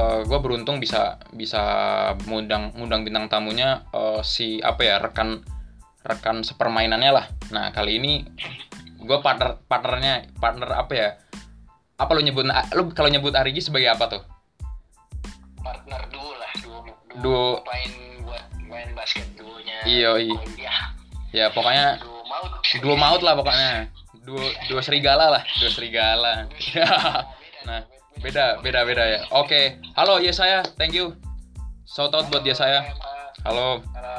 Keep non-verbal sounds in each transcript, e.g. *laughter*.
gue beruntung bisa bisa ngundang ngundang bintang tamunya eh, si apa ya rekan rekan sepermainannya lah. Nah kali ini gue partner partnernya partner apa ya? Apa lu nyebut lu kalau nyebut Arigi sebagai apa tuh? partner duo lah duo duo, Duo. main buat main basket duonya Iya, iya. ya Ya pokoknya duo maut duo maut lah pokoknya. Duo duo serigala lah, duo serigala. *laughs* Nah, beda beda beda ya. Oke, halo ya saya, thank you. Shout out buat dia saya. Halo, Halo,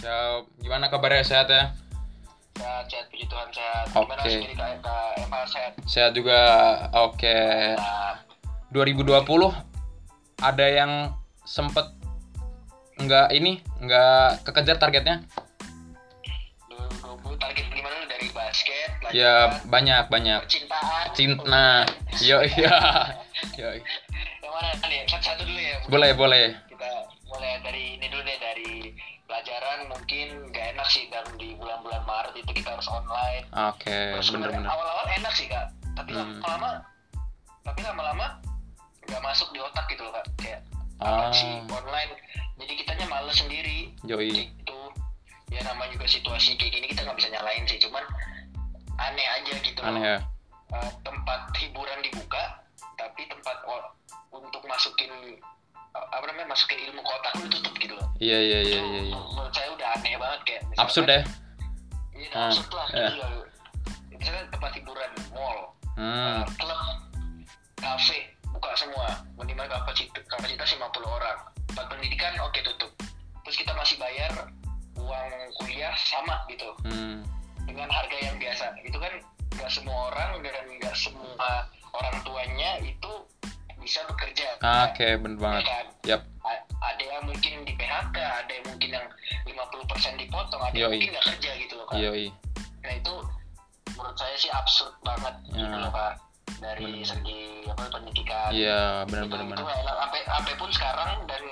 siap. Gimana kabarnya sehat ya? sehat, sehat, puji Tuhan sehat. Oke. Eva sehat? Sehat juga. Oke. Nah, 2020 ada yang sempet nggak ini nggak kekejar targetnya? 2020 target gimana dari basket, Ya banyak banyak. percintaan. Cinta. Nah, *laughs* yo iya. Yo. Yang mana nih? Satu-satu dulu ya. Boleh boleh. Kita mulai dari ini dulu deh dari pelajaran mungkin gak enak sih dan di bulan-bulan Maret itu kita harus online. Oke, Terus bener sebenarnya bener. awal-awal enak sih kak, tapi Hmm. lama-lama, tapi lama-lama nggak masuk di otak gitu loh kak, kayak Ah. sih online. Jadi kitanya males sendiri. Yoi. Itu ya namanya juga situasi kayak gini kita nggak bisa nyalain sih, cuman aneh aja gitu. loh. Aneh ya. Eh, tempat hiburan dibuka, tapi tempat untuk masukin apa namanya masukin ilmu ke otak lu tutup gitu loh. Iya iya iya Itu iya. iya. menurut saya udah aneh banget kayak. misalkan- Absurd ya. Iya, Ah, absurd lah. iya. Gitu loh. Misalkan tempat hiburan, mall, Hmm. Uh, klub, kafe buka semua minimal kapasitas kapasitas 50 orang tempat pendidikan oke tutup terus kita masih bayar uang kuliah sama gitu Hmm. dengan harga yang biasa itu kan nggak semua orang dan nggak semua orang tuanya itu bisa bekerja Oke, bener Ya banget. kan? Yap. A- ada yang mungkin di PHK ada yang mungkin yang 50% dipotong ada yang Yoi. mungkin nggak kerja gitu loh kan Yoi. nah itu menurut saya sih absurd banget gitu Ya. loh pak dari Bener. segi apa pendidikan Iya, bener itu, enak. sampai sampai pun sekarang dan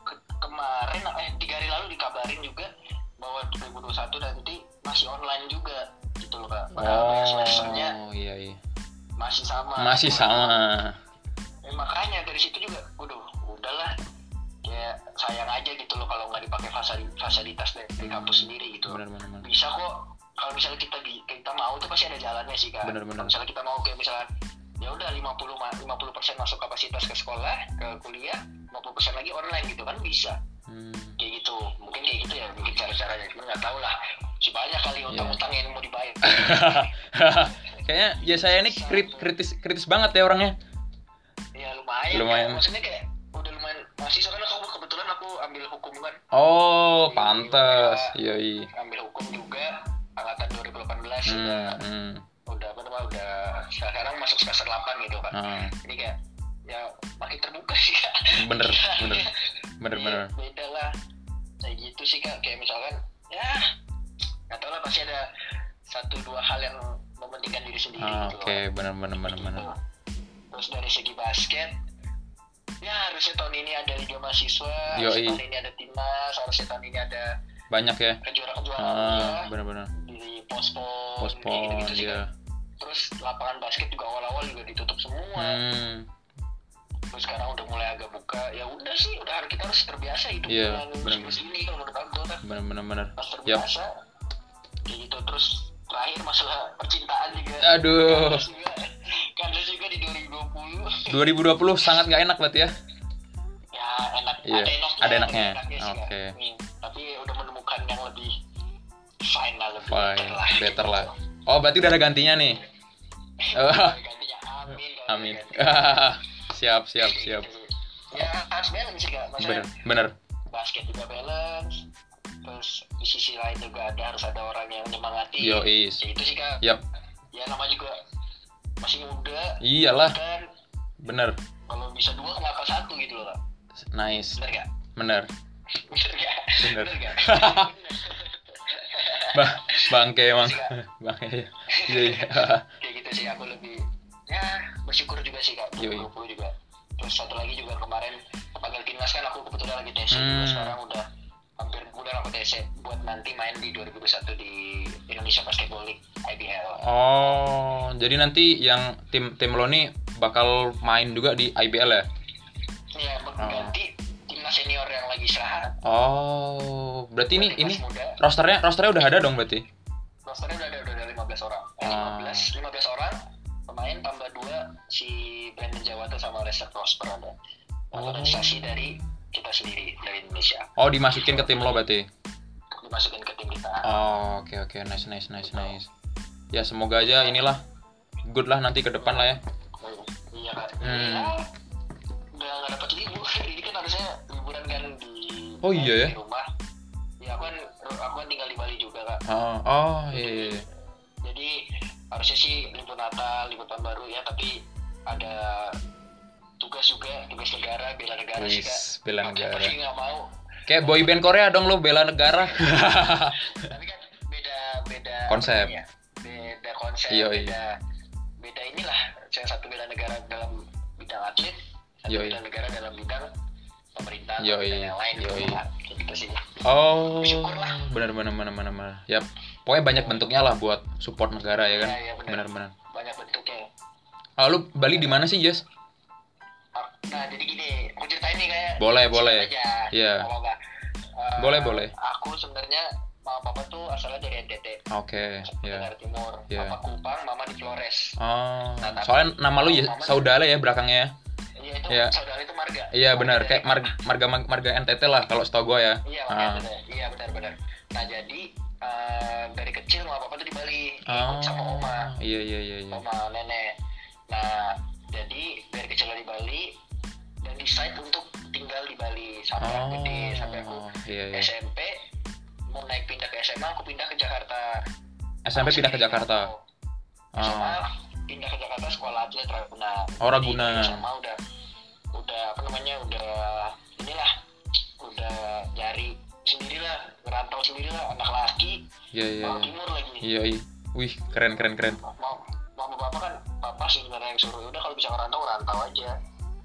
ke- kemarin eh tiga hari lalu dikabarin juga bahwa 2021 nanti masih online juga gitu loh pak padahal semesternya Oh, iya iya. Masih sama Masih sama. Eh, makanya dari situ juga waduh udahlah kayak sayang aja gitu loh kalau nggak dipakai fasili- fasilitas dari, dari kampus sendiri gitu Bener bener bener. bisa kok kalau misalnya kita di kita mau itu pasti ada jalannya sih kak Bener, bener. Kalau misalnya kita mau kayak misalnya ya udah 50 ma- 50 persen masuk kapasitas ke sekolah ke kuliah 50 persen lagi online gitu kan bisa Hmm. kayak gitu mungkin kayak gitu ya mungkin cara-caranya cuma nggak tahu lah si banyak kali Iya. utang-utang yang mau dibayar *laughs* Kayaknya ya saya ini krit- kritis kritis banget ya orangnya. ya lumayan Lumayan. Kan. maksudnya kayak udah lumayan mahasiswa kan aku kebetulan aku ambil hukum kan Oh, pantes. Yoi. ambil hukum juga angkatan 2018 Hmm, udah hmm. udah apa namanya udah sekarang masuk semester 8 gitu kan Ah, jadi kayak ya makin terbuka sih kak bener, bener, bener, Iya, bener. beda lah kayak gitu sih kak kayak misalkan ya nggak tahu lah pasti ada satu dua hal yang mementingkan diri sendiri Ah, gitu Oke, loh. bener, bener, bener, Gitu. bener. terus dari segi basket ya harusnya tahun ini ada liga mahasiswa Yoi. harusnya tahun ini ada timnas harusnya tahun ini ada Banyak ya. kejuaraan-kejuaraan Ah, liga bener, bener. di pospon Pospon, gitu-gitu sih, ya. Kak. terus lapangan basket juga awal-awal juga ditutup semua Hmm, terus sekarang udah mulai agak buka ya udah sih udah kita harus terbiasa hidup Iya, dengan musim ini kalau menurut aku kan bener, bener. harus terbiasa kayak gitu terus terakhir masalah percintaan juga Aduh. Kandas juga juga di 2020 2020 sangat nggak enak berarti ya. ya enak Iya, ada enaknya ada enaknya. Kak. Oke. Hmm, tapi udah menemukan yang lebih fine lah lebih Fine, better lah better gitu. lah. Oh, berarti udah ada gantinya nih. *laughs* Oh. Gantinya amin Amin. *laughs* siap, siap, siap. ya harus balance sih kak maksudnya Bener, bener. basket juga balance terus di sisi lain juga ada harus ada orang yang menyemangati Yois. ya itu sih kak Yap. ya nama juga masih muda Iyalah, kan bener. kalau bisa dua kenapa satu gitu loh kak Nice. bener gak? Bener. bener gak? Bener. gak? *laughs* Bah, bangke emang. *laughs* Bangke. Iya, iya. kayak gitu sih aku lebih ya bersyukur juga sih kak Yoi. 2020 juga terus satu lagi juga kemarin panggil timnas kan aku kebetulan lagi TC juga Hmm. sekarang udah hampir bulan aku TC buat nanti main di 2021 di Indonesia Basketball League IBL Oh, jadi nanti yang tim tim lo nih bakal main juga di IBL ya? kelas senior yang lagi istirahat Oh, berarti ini ini muda rosternya rosternya udah ada dong berarti. rosternya udah ada udah ada 15 orang eh, Ah. 15 15 orang pemain tambah dua si Brandon Jawato sama Lester Prosper ada Oh. organisasi dari kita sendiri dari Indonesia Oh, dimasukin ke tim lo berarti. dimasukin ke tim kita Oh, oke oke, nice nice nice nice. Ya semoga aja inilah good lah nanti ke depan lah ya. iya kan Hmm. ya, udah nggak dapat libur *laughs* ini kan harusnya liburan kan di Oh, iya ya? di rumah ya aku kan aku kan tinggal di Bali juga kak Oh, oh iya, iya. iya. jadi harusnya sih libur Natal libur tahun baru ya tapi ada tugas juga tugas negara bela negara sih kak bela negara. pasti nggak mau Kayak boy band Korea dong lo bela negara. *laughs* tapi kan beda beda Konsep. ya, beda konsep Yoi. beda beda inilah yang satu bela negara dalam bidang atlet satu Yoi. bela negara dalam bidang bidang yang lain gitu Yoi. gitu sih Oh, benar benar benar benar benar. Ya, pokoknya banyak bentuknya lah buat support negara ya kan. Iya, benar. Benar benar. banyak bentuknya Oh, lu Bali di mana sih, Jes? nah jadi gini aku ceritain nih kayak Boleh, boleh. Iya. Apa-apa. Eh, Boleh, boleh. aku sebenarnya mama papa tuh asalnya dari NTT Oke, ya. Tenggara Timur Iya. papa Kupang mama di Flores Oh, Nah, tapi- soalnya nama lu ya Saudara ya belakangnya ya. iya itu Iya. saudara itu marga Iya benar, Dari- kayak marga marga marga NTT lah kalau setahu gua ya. iya Ah. benar. iya benar benar nah jadi eh, dari kecil mama papa tuh di Bali ikut sama oma Iya iya iya iya. oma nenek nah jadi dari kecil di Bali dan decide untuk tinggal di Bali sampai aku gede sampai aku Oh, iya iya. SMP mau naik pindah ke SMA aku pindah ke Jakarta SMP pindah ke Jakarta. SMA Ah. pindah ke Jakarta sekolah atlet Ragunan Oh, Ragunan. SMA udah udah apa namanya udah inilah udah nyari sendirilah ngerantau sendirilah anak laki Iya iya. mau iya. timur lagi Iya iya. Wih, keren keren keren. mau mama bapak kan bapak sih sebenarnya yang suruh udah kalau bisa ngerantau ngerantau aja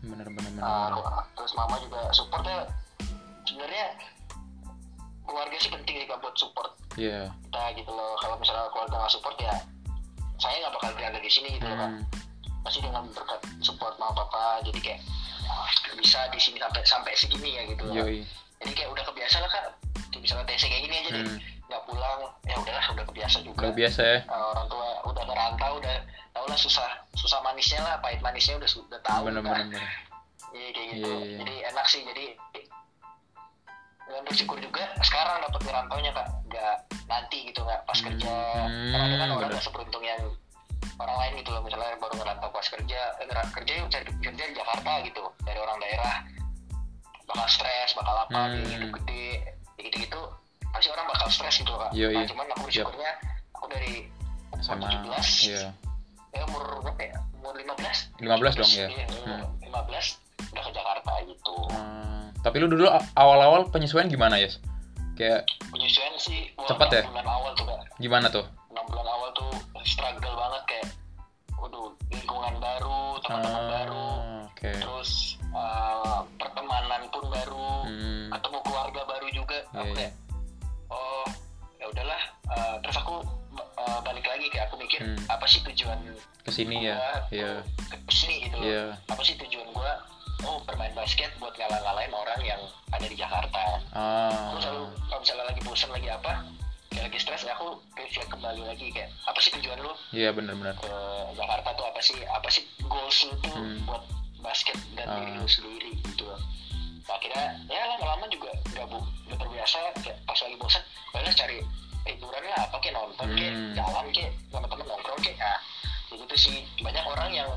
Bener bener bener. Nah, bener. aku- terus mama juga supportnya sebenarnya keluarga sih penting Kak, buat support Iya. kita gitu loh kalau misalnya keluarga nggak support ya saya nggak bakal berada di sini gitu loh kan Hmm. pasti dengan berkat support mama papa jadi kayak ah, bisa di sini sampai sampai segini ya gitu loh Yoi. jadi kayak udah kebiasa lah kak Kayak misalnya TC kayak gini aja deh Hmm. Nggak pulang ya udahlah udah kebiasa juga Udah biasa ya. Uh, orang tua udah ngerantau udah tau lah susah susah manisnya lah pahit manisnya udah sudah tahu Bener kan. bener bener. Iya kayak gitu. Iya, iya. Jadi enak sih jadi dan bersyukur juga sekarang dapat ngerantaunya kak nggak nanti gitu nggak pas Hmm, kerja hmm, karena kan orang nggak seberuntung yang orang lain gitu loh misalnya baru ngerantau pas kerja eh, kerja yuk cari kerja di Jakarta gitu dari orang daerah bakal stres bakal apa Hmm. hidup gede gitu gitu pasti orang bakal stres gitu kak Iya, nah iya. cuman aku bersyukurnya aku dari Sama 17 iya. ya umur berapa ya umur 15 15 dong ya. Iya, umur 15 udah ke Jakarta gitu Hmm. Tapi lu dulu awal-awal penyesuaian gimana ya? Kayak penyesuaian sih wah, Cepet ya? bulan awal tuh kak gimana tuh? 6 bulan awal tuh struggle banget kayak waduh lingkungan baru teman-teman baru Ah, Oke. terus mikir Hmm. apa sih tujuan Ke sini ya. gua Iya. tuh ke sini gitu loh. Iya. apa sih tujuan gua oh bermain basket buat ngalah-ngalahin orang yang ada di Jakarta aku selalu Ah. kalau misalnya lagi bosan lagi apa kayak lagi stres ya aku reflect kembali lagi kayak apa sih tujuan lu Iya benar-benar. ke Jakarta tuh apa sih apa sih goals lu tuh Hmm. buat basket dan Ah. diri lu sendiri gitu akhirnya ya lama-lama juga gabung udah terbiasa kayak pas lagi bosan boleh cari hiburan lah apa kayak nonton kayak Hmm. jalan kayak sama temen nongkrong kayak nah kayak gitu sih banyak orang yang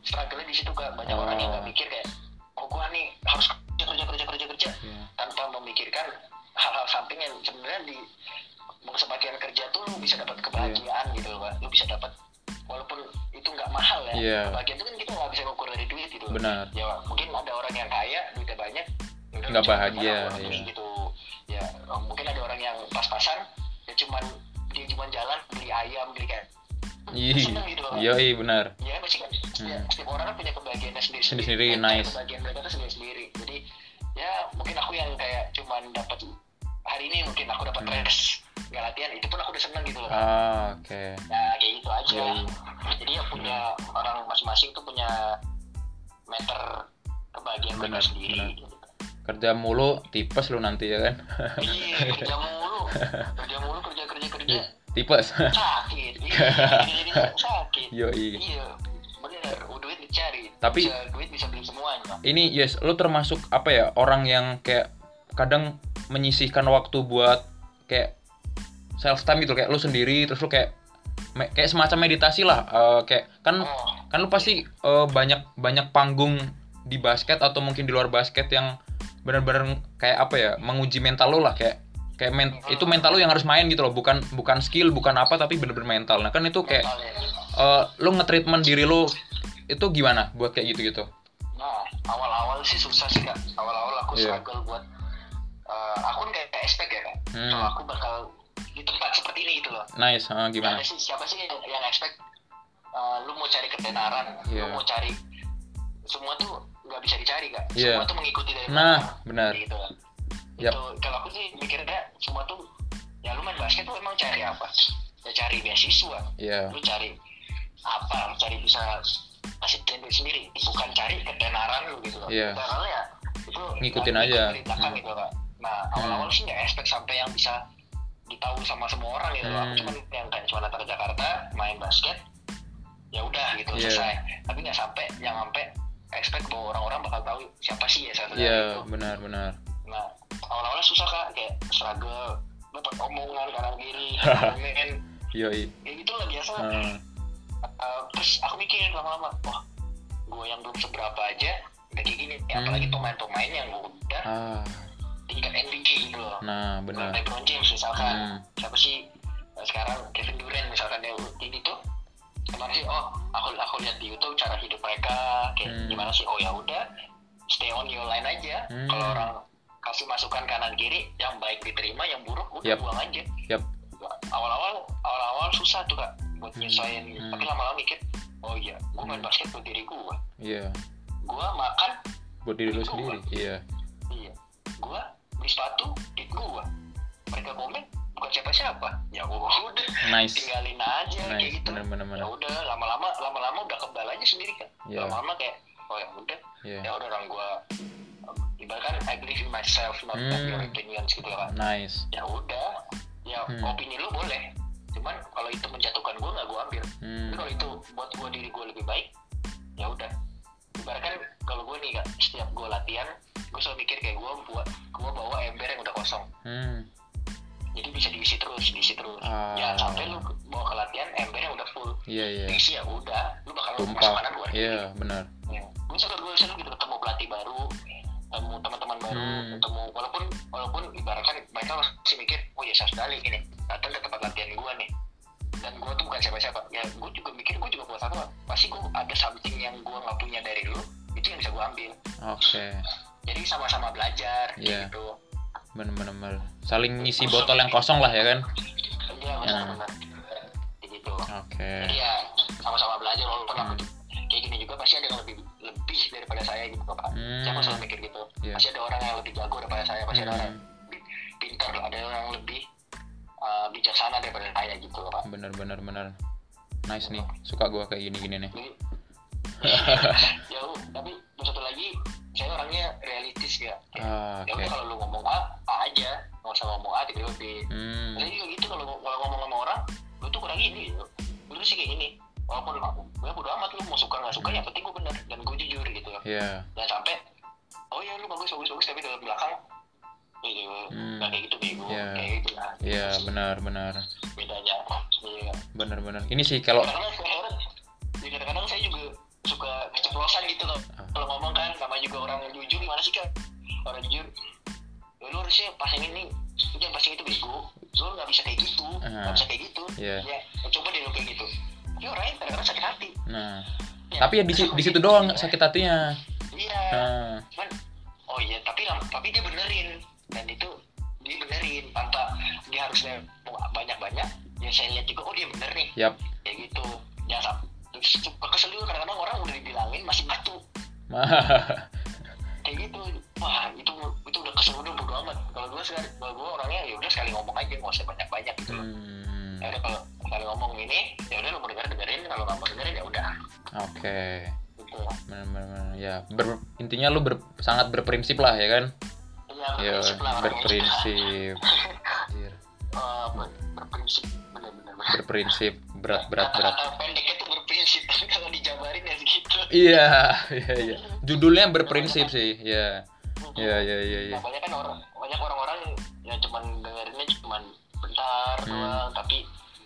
struggle di situ kak banyak Oh. orang yang nggak mikir kayak oh gua nih harus kerja kerja kerja kerja kerja Iya. tanpa memikirkan hal-hal samping yang sebenarnya di sebagian kerja tuh lu bisa dapat kebahagiaan gitu loh Pak. lu bisa dapat walaupun itu nggak mahal ya Iya. kebahagiaan itu kan kita nggak bisa ngukur dari duit gitu. Benar. ya mungkin ada orang yang kaya duitnya banyak ya Nggak bahagia, iya. gitu ya mungkin ada orang yang pas-pasan ya cuman dia cuma jalan beli ayam beli kayak seneng gitu Iya, iya benar. ya pasti kan ya, Hmm. setiap orang kan punya kebahagiaannya sendiri Sendiri-sendiri, nice. kebahagiaan mereka sendiri sendiri jadi ya mungkin aku yang kayak cuman dapat hari ini mungkin aku dapat Hmm. rest nggak latihan itu pun aku udah seneng gitu loh Ah, oke. nah kayak gitu aja Iya, iya. jadi ya punya orang masing-masing tuh punya meter kebahagiaan mereka Benar, sendiri benar. Kerja mulu tipes lu nanti ya kan? Iya kerja *laughs* mulu. Kerja mulu kerja kerja kerja. Tipes. Sakit. Iya *laughs* sakit. Yo iya bener. Duit dicari. Tapi- bisa, duit bisa beli semuanya. ini yes lu termasuk apa ya orang yang kayak kadang menyisihkan waktu buat kayak self time gitu kayak lu sendiri terus lu kayak me- kayak semacam meditasi lah Eh, kayak kan oh kan lu pasti eh, banyak banyak panggung di basket atau mungkin di luar basket yang benar-benar kayak apa ya menguji mental lu lah kayak kayak men- itu mental lu yang harus main gitu loh bukan bukan skill bukan apa tapi bener-bener mental nah kan itu kayak eh, lu nge-treatment diri lu itu gimana buat kayak gitu-gitu Nah, awal-awal sih susah sih kak. Awal-awal aku Iya. struggle buat, eh, aku nggak kayak expect ya kak. Hmm. Kalau aku bakal di tempat seperti ini gitu loh. nice eh, gimana Ada sih siapa sih yang, yang expect, eh, lu mau cari ketenaran, Iya. lu mau cari, semua tuh nggak bisa dicari kak. Iya. Semua tuh mengikuti dari nah benar Gitu. Yap. Itu kalau aku sih mikirnya semua tuh, ya lu main basket tuh emang cari apa? Ya cari beasiswa, iya lu cari apa cari bisa kasih duit sendiri bukan cari ketenaran lu gitu loh Iya. Ketenaran ya itu Ngikutin aja. belakang Hmm. gitu Kak. nah awal-awal sih nggak expect sampai yang bisa ditahu sama semua orang gitu loh Hmm. aku cuman yang kayak cuma datang ke Jakarta main basket ya udah gitu Iya. selesai tapi nggak sampai yang sampai expect bahwa orang-orang bakal tahu siapa sih ya satu iya itu. benar-benar nah awal-awal susah kak. Kayak struggle dapat omongan kanan kiri komen *laughs* yoi. Ya gitu lah biasa. Eh, Uh, terus aku mikir lama-lama wah gue yang belum seberapa aja udah kayak gini. Hmm. apalagi pemain-pemain yang udah ah. tingkat NBA gitu loh. Nah benar. LeBron James misalkan. Hmm. siapa sih uh, sekarang Kevin Durant misalkan dia ini kemarin sih oh aku aku lihat di YouTube cara hidup mereka kayak Hmm. gimana sih oh ya udah stay on your line aja Hmm. kalau orang kasih masukan kanan kiri yang baik diterima yang buruk udah Yap. buang aja Yap. awal-awal awal-awal susah tuh kak buat Hmm. nyesuaiin Hmm. tapi lama-lama mikir oh iya gue main Hmm. basket buat diri gue iya gue makan buat diri lu sendiri iya iya gue beli sepatu di gue mereka komen bukan siapa-siapa. Ya udah nice. tinggalin aja kayak nice. gitu. Benar-benar ya udah lama-lama lama-lama udah kebal aja sendiri kan Iya. lama-lama kayak oh ya udah. Iya. Ya udah orang gue ibaratkan I believe in myself not Hmm. not your opinions gitu kan nice. Ya udah ya Hmm. opini lu boleh. Cuman kalau itu menjatuhkan gue nggak gue ambil. Hmm. tapi kalau itu buat gue diri gue lebih baik ya udah. Ibaratkan kalau gue nih kak setiap gue latihan gue selalu mikir kayak gue buat gue bawa ember yang udah kosong. Hmm. Jadi bisa diisi terus diisi terus. Ah. ya sampai lu bawa ke latihan embernya udah full. Iya iya. Diisi ya udah lu bakal masuk tumpah. kanan luar iya benar. Ya. gue selalu gue selalu gitu ketemu pelatih baru ketemu teman-teman baru Hmm. ketemu walaupun walaupun ibaratkan mereka masih mikir oh ya saya sekali gini datang ke tempat latihan gue nih. Dan gue tuh bukan siapa-siapa. Ya gue juga mikir gue juga buat apa? Pasti gue ada something yang gue nggak punya dari lu itu yang bisa gue ambil. Oke. Jadi sama-sama belajar Iya. gitu benar-benar benar. saling ngisi botol yang kosong lah ya kan? Iya benar-benar Kayak gitu oke. Jadi ya sama-sama belajar walaupun aku tuh kayak gini juga pasti ada yang lebih lebih daripada saya gitu pak Hmm. saya selalu mikir gitu. Iya. pasti ada orang yang lebih jago daripada saya pasti ada orang Hmm. pintar ada orang yang lebih uh, bijaksana daripada saya gitu loh pak benar-benar benar nice nih suka gua kayak gini-gini nih. Jauh *laughs* tapi satu lagi saya orangnya realistis ya. Ah, ya oke. udah kalau lu ngomong A aja nggak usah ngomong A tiba-tiba B hmm. Jadi juga gitu kalau kalau ngomong sama orang, lu tuh kurang ini gitu. Lu sih kayak gini. Walaupun aku, gue bodo amat lu mau suka nggak suka, yang penting gue bener dan gue jujur gitu. iya Jangan sampai, oh ya lu bagus bagus bagus tapi dalam belakang, gitu. Hmm. Nggak kayak gitu bego, Iya. kayak gitu nah. iya Itu sih benar-benar Bedanya. Iya. benar-benar ini sih kalau Kadang-kadang ya kadang-kadang saya juga suka keceplosan gitu loh. Ah. Kalau ngomong kan, sama juga orang yang jujur gimana sih kan? Orang jujur, lu harusnya pasang ini, jangan pasang itu bego. Lu nggak bisa kayak gitu, nggak Ah. bisa kayak gitu. Iya. Ya, coba deh lu kayak gitu. Ya orangnya kadang-kadang sakit hati. nah Ya, tapi ya di, di situ doang sakit hatinya Iya. nah Cuman, oh iya, tapi tapi dia benerin dan itu dia benerin tanpa dia harus banyak-banyak. Ya saya lihat juga, oh dia bener nih, yap kayak gitu. Ya sam- terus kesel juga kadang-kadang orang udah dibilangin masih batu kayak gitu wah itu itu udah kesel udah bodo amat. Kalau gue sekali kalau gue orangnya ya udah sekali ngomong aja nggak usah banyak-banyak gitu loh. Hmm. ya udah kalau sekali ngomong ini ya udah lo mau denger dengerin. Kalau nggak mau dengerin ya udah. Oke. Gitu benar-benar ya ber- intinya lu ber- sangat berprinsip lah ya kan? Ya berprinsip lah berprinsip. *laughs* Eh, ber- berprinsip. Berat berat berat. Kata pendeknya tuh kalau dijabarin ya segitu iya iya iya. Judulnya berprinsip sih ya ya ya ya ya Nah, banyak kan orang banyak orang-orang yang cuman dengerinnya cuman bentar Hmm. doang tapi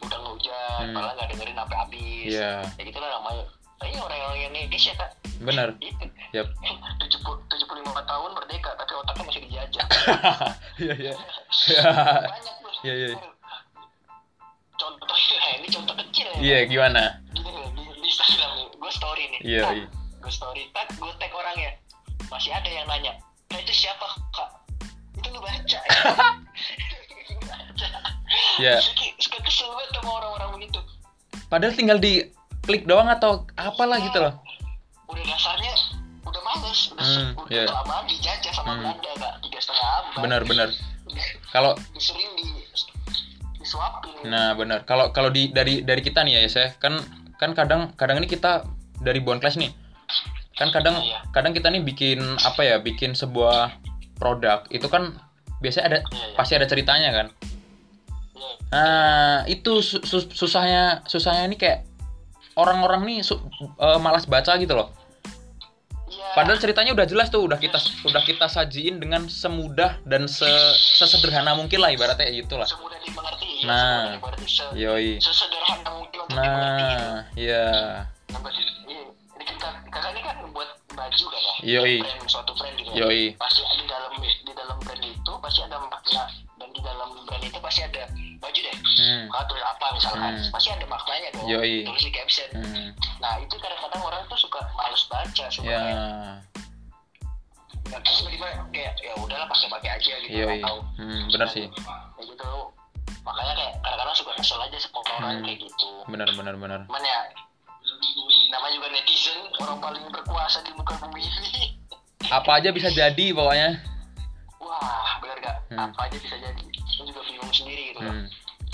udah ngehujan Hmm. malah nggak dengerin sampai habis. Iya. ya gitu lah namanya tapi orang-orang Indonesia kak benar. *laughs* Yap. *laughs* tujuh puluh tujuh puluh lima tahun merdeka tapi otaknya masih dijajah. *laughs* Iya iya. Banyak tuh. Iya, iya. contoh ini contoh kecil ya. Iya gimana iya Tag, iya. gue story. Tag gue tag orangnya masih ada yang nanya nah itu siapa kak? Itu lu baca ya. Lu baca ya suka, kesel banget sama orang-orang begitu. Padahal tinggal di klik doang atau apalah gitu loh. Udah dasarnya udah males. Udah, Hmm, udah iya. kelamaan dijajah sama Hmm. Belanda kak. Tiga setengah abad benar benar. Kalau disering di disuapin. Nah benar. Kalau kalau di dari dari kita nih ya Yes, ya kan kan kadang kadang ini kita dari Bonclass nih kan kadang Iya. kadang kita nih bikin apa ya bikin sebuah produk itu kan biasanya ada Iya, iya. pasti ada ceritanya kan Iya. Nah, itu su- su- susahnya susahnya ini kayak orang-orang nih su- eh, malas baca gitu loh. Iya. Padahal ceritanya udah jelas tuh, udah kita udah kita sajiin dengan semudah dan se sesederhana mungkin lah ibaratnya kayak gitu lah. semudah dimengerti ya, Nah. semudah dimengerti se Yoi. sesederhana mungkin untuk dimengerti. Nah, iya. Nah, kita kakak ini kan buat baju kan ya Yoi. brand suatu brand gitu ya. Yoi. pasti di dalam di dalam brand itu pasti ada makna dan di dalam brand itu pasti ada baju deh Hmm. kalau tulis apa misalkan Hmm. pasti ada maknanya dong Yoi. tulis di caption Hmm. nah itu kadang-kadang orang tuh suka males baca suka Ya. kayak nggak tahu tiba-tiba kayak ya udahlah pakai-pakai aja gitu Yoi. tahu Hmm, benar sih. kayak gitu makanya kayak kadang-kadang suka kesel aja sama orang Hmm. kayak gitu Benar benar benar. cuman ya namanya juga netizen orang paling berkuasa di muka bumi ini *laughs* Apa aja bisa jadi pokoknya. wah benar gak Hmm. apa aja bisa jadi saya juga bingung sendiri gitu Hmm.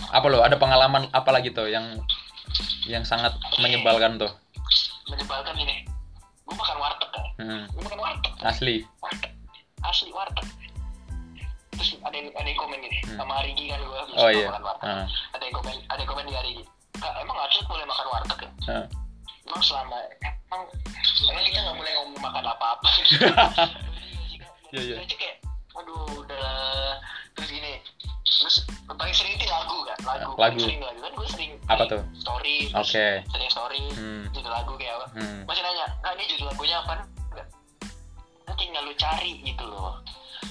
Apa lo? Ada pengalaman apa lagi tuh yang yang sangat menyebalkan tuh? menyebalkan ini gue makan warteg kan Hmm. gue makan warteg Asli. warteg asli warteg terus ada yang ada yang komen gini Hmm. sama Arigi kan gue Oh iya. makan warteg Ah. ada yang komen ada yang komen di Arigi kak emang atlet boleh makan warteg ya Ah. Emang selama emang emang kita nggak boleh ngomong makan apa-apa *laughs* Iya, iya. Jadi kayak aduh udah terus gini terus paling sering itu lagu kan lagu Lagu. Sering lagu kan gue sering Apa tuh? story Oke. terus sering story Hmm. judul lagu kayak apa Hmm. masih nanya kak ini judul lagunya apa. Nah, tinggal lu cari gitu loh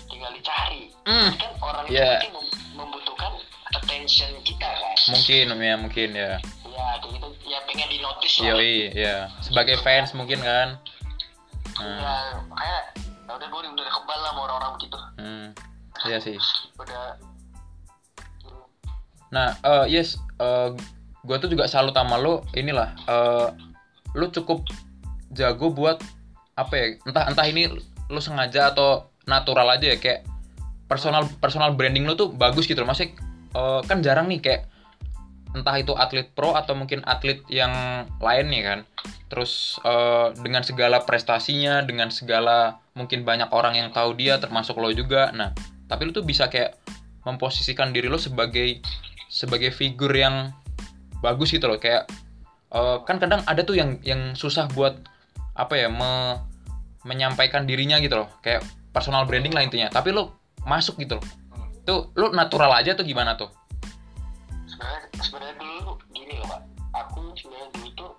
tinggal dicari Hmm. kan orang itu Yeah. mungkin mem- membutuhkan attention kita kan Mungkin ya mungkin ya. Ya kayak gitu ya pengen di notice lah Yoi, ya. Sebagai fans mungkin kan. ya Hmm. kayak ya udah gue udah kebal lah sama orang-orang begitu Hmm. Iya sih. *laughs* udah Nah, eh yes, eh gue tuh juga salut sama lo. Inilah, eh lo cukup jago buat apa ya? Entah entah ini lo sengaja atau natural aja ya kayak personal personal branding lo tuh bagus gitu loh. Maksudnya eh, kan jarang nih kayak entah itu atlet pro atau mungkin atlet yang lain nih kan. Terus eh, dengan segala prestasinya, dengan segala mungkin banyak orang yang tahu dia termasuk lo juga. Nah, tapi lo tuh bisa kayak memposisikan diri lo sebagai sebagai figur yang bagus gitu loh. Kayak eh, kan kadang ada tuh yang yang susah buat apa ya me- menyampaikan dirinya gitu loh. Kayak personal branding lah intinya. Tapi lo masuk gitu loh. Tuh lo natural aja tuh gimana tuh sebenarnya sebenarnya dulu gini loh pak. Aku sebenarnya dulu tuh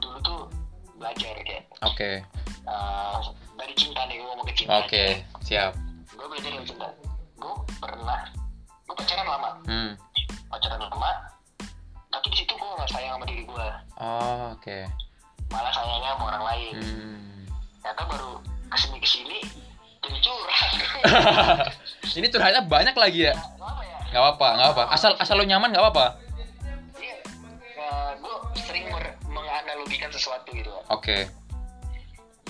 dulu tuh belajar kayak oke. eh, dari cinta nih gue ngomong ke cinta. Oke siap. Gue belajar dari cinta. Gue pernah gue pacaran lama. Hmm. Pacaran lama tapi di situ gue nggak sayang sama diri gue oh, oke. Malah sayangnya sama orang lain. Hmm. ternyata baru ke sini ke sini jadi curhat. *laughs* Ini curhatnya banyak lagi ya? Ya nggak apa nggak apa asal asal lo nyaman nggak apa iya. Gue sering mer- menganalogikan sesuatu gitu oke.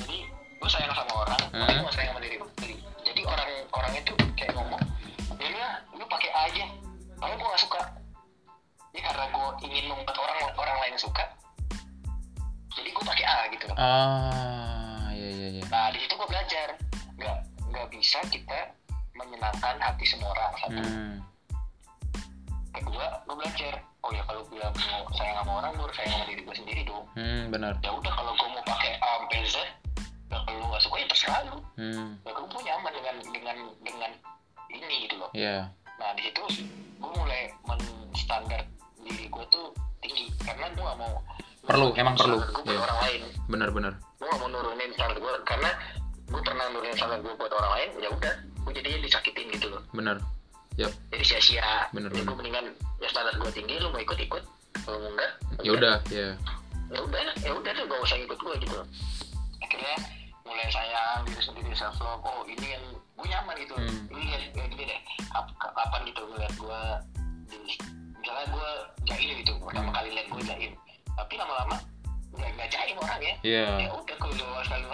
Jadi gue sayang sama orang Hmm. tapi gue sayang sama diri jadi orang orang itu kayak ngomong ya lu pakai A aja. Tapi gue gak suka. Ya karena gue ingin membuat orang orang lain suka jadi gue pakai A gitu loh. Ah iya iya iya. Nah di situ gue belajar. Nggak nggak bisa kita menyenangkan hati semua orang satu. Hmm. Kedua gue belajar. Oh ya kalau gue mau sayang sama orang gue harus sayang sama diri gue sendiri dong. Hmm benar. Ya udah kalau gue mau pakai A sampai Z ya kalau lu nggak suka ya terserah lu. Hmm. Ya gue nyaman dengan dengan dengan ini gitu loh. Ya nah di situ gue mulai menstandar diri gue tuh tinggi karena gue gak mau Perlu, emang perlu, gue iya. orang lain. Benar-benar gue gak mau nurunin standar gue karena gue pernah nurunin standar gue buat orang lain ya udah gue jadinya disakitin gitu loh. Benar yap. Jadi sia-sia. Bener, jadi bener. gue mendingan ya standar gue tinggi lu mau ikut ikut kalau mau enggak ya udah. ya ya udah ya udah tuh gak usah ikut gue gitu. Akhirnya mulai sayang diri sendiri self love oh ini yang gue nyaman gitu. Hmm. ini lihat kayak gini deh. Kap- kapan gitu gue lihat gue di misalnya gue jaim gitu pertama Hmm. kali lihat gue jaim. Tapi lama-lama nggak nggak jaim orang ya. Iya. ya udah gue sekali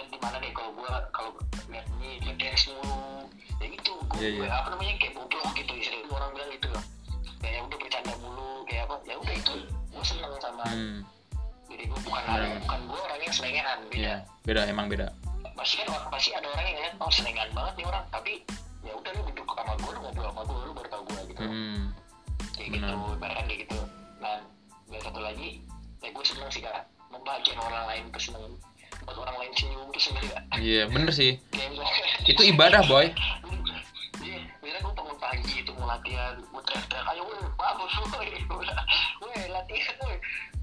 lihat di mana deh kalau gue kalau lihat ini dance mulu. Ya gitu gue Iya, iya. apa namanya kayak bodoh gitu istilah orang bilang gitu loh. Kayak ya udah bercanda mulu kayak apa ya udah itu gue seneng sama hmm. jadi gue bukan Benar. ada bukan gue orang yang selengean beda. Ya beda emang beda. Pasti kan pasti ada orang yang ngeliat oh selengean banget nih orang. Tapi ya udah lu duduk sama gue lu ngobrol sama gue lu baru tau gue gitu. Hmm. Kayak benar. gitu ibaratnya kayak gitu. Nah dan satu lagi ya gue seneng sih kak. Membahagiakan orang lain tuh seneng buat orang lain senyum tuh gak iya bener sih itu ibadah boy Iya, biasanya gue bangun pagi itu mau latihan, gue teriak-teriak, ayo woi, bagus *laughs* woi latihan woi.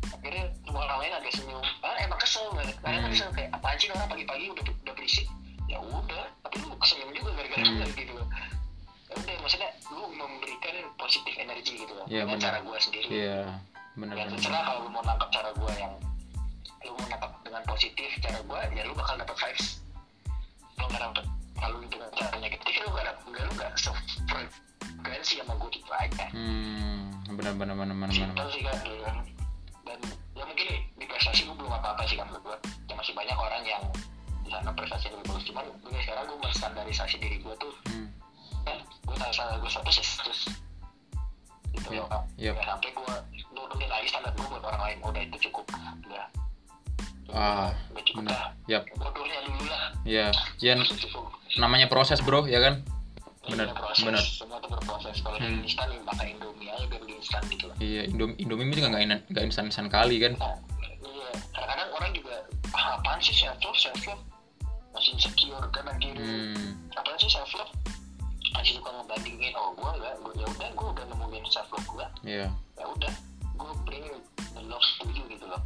Akhirnya semua orang lain agak senyum, ah emang kesel nggak? Karena Hmm. kesel kayak apaan sih orang pagi-pagi udah udah berisik, ya udah, tapi lu kesenyum juga gara-gara Hmm. gue gitu loh. Ya udah, maksudnya lu memberikan positif energi gitu loh, Iya, dengan benar. cara gue sendiri. iya bener Ya bener terserah kalau lu mau nangkap cara gue yang lu mau nangkap dengan positif cara gue, ya lu bakal dapet vibes. Lu nggak dapet kalau lu dengan cara negatif, lu nggak dapet, lu nggak sefrekuensi sama gue gitu aja. hmm bener bener bener bener bener Simpel sih kan gitu kan. Dan ya mungkin di prestasi gue belum apa-apa sih kan gue. Ya masih banyak orang yang di sana prestasi lebih bagus. Cuman gue sekarang gue menstandarisasi diri gue tuh hmm. kan gue tahu standar gue satu sih terus gitu Iya, loh kan. iya. Ya, sampai gue nurunin lagi standar gue buat orang lain. Udah. Ah, lah. Yap. Bodohnya dulu lah. ya ya Itu namanya proses bro ya kan Iya, proses. bener. Semua tuh berproses. Kalau Hmm. instan makan Indomie aja biar instan gitu lah. iya Indomie Indomie juga nggak in- nggak instan instan kali kan Nah, iya, kadang-kadang orang juga ah, apaan sih self love, self love masih insecure kanan kiri. hmm Apaan sih self love? Masih suka ngebandingin, oh gue enggak, gue ya udah gue udah nemuin self love gue, iya ya udah gue bring the love to you gitu loh.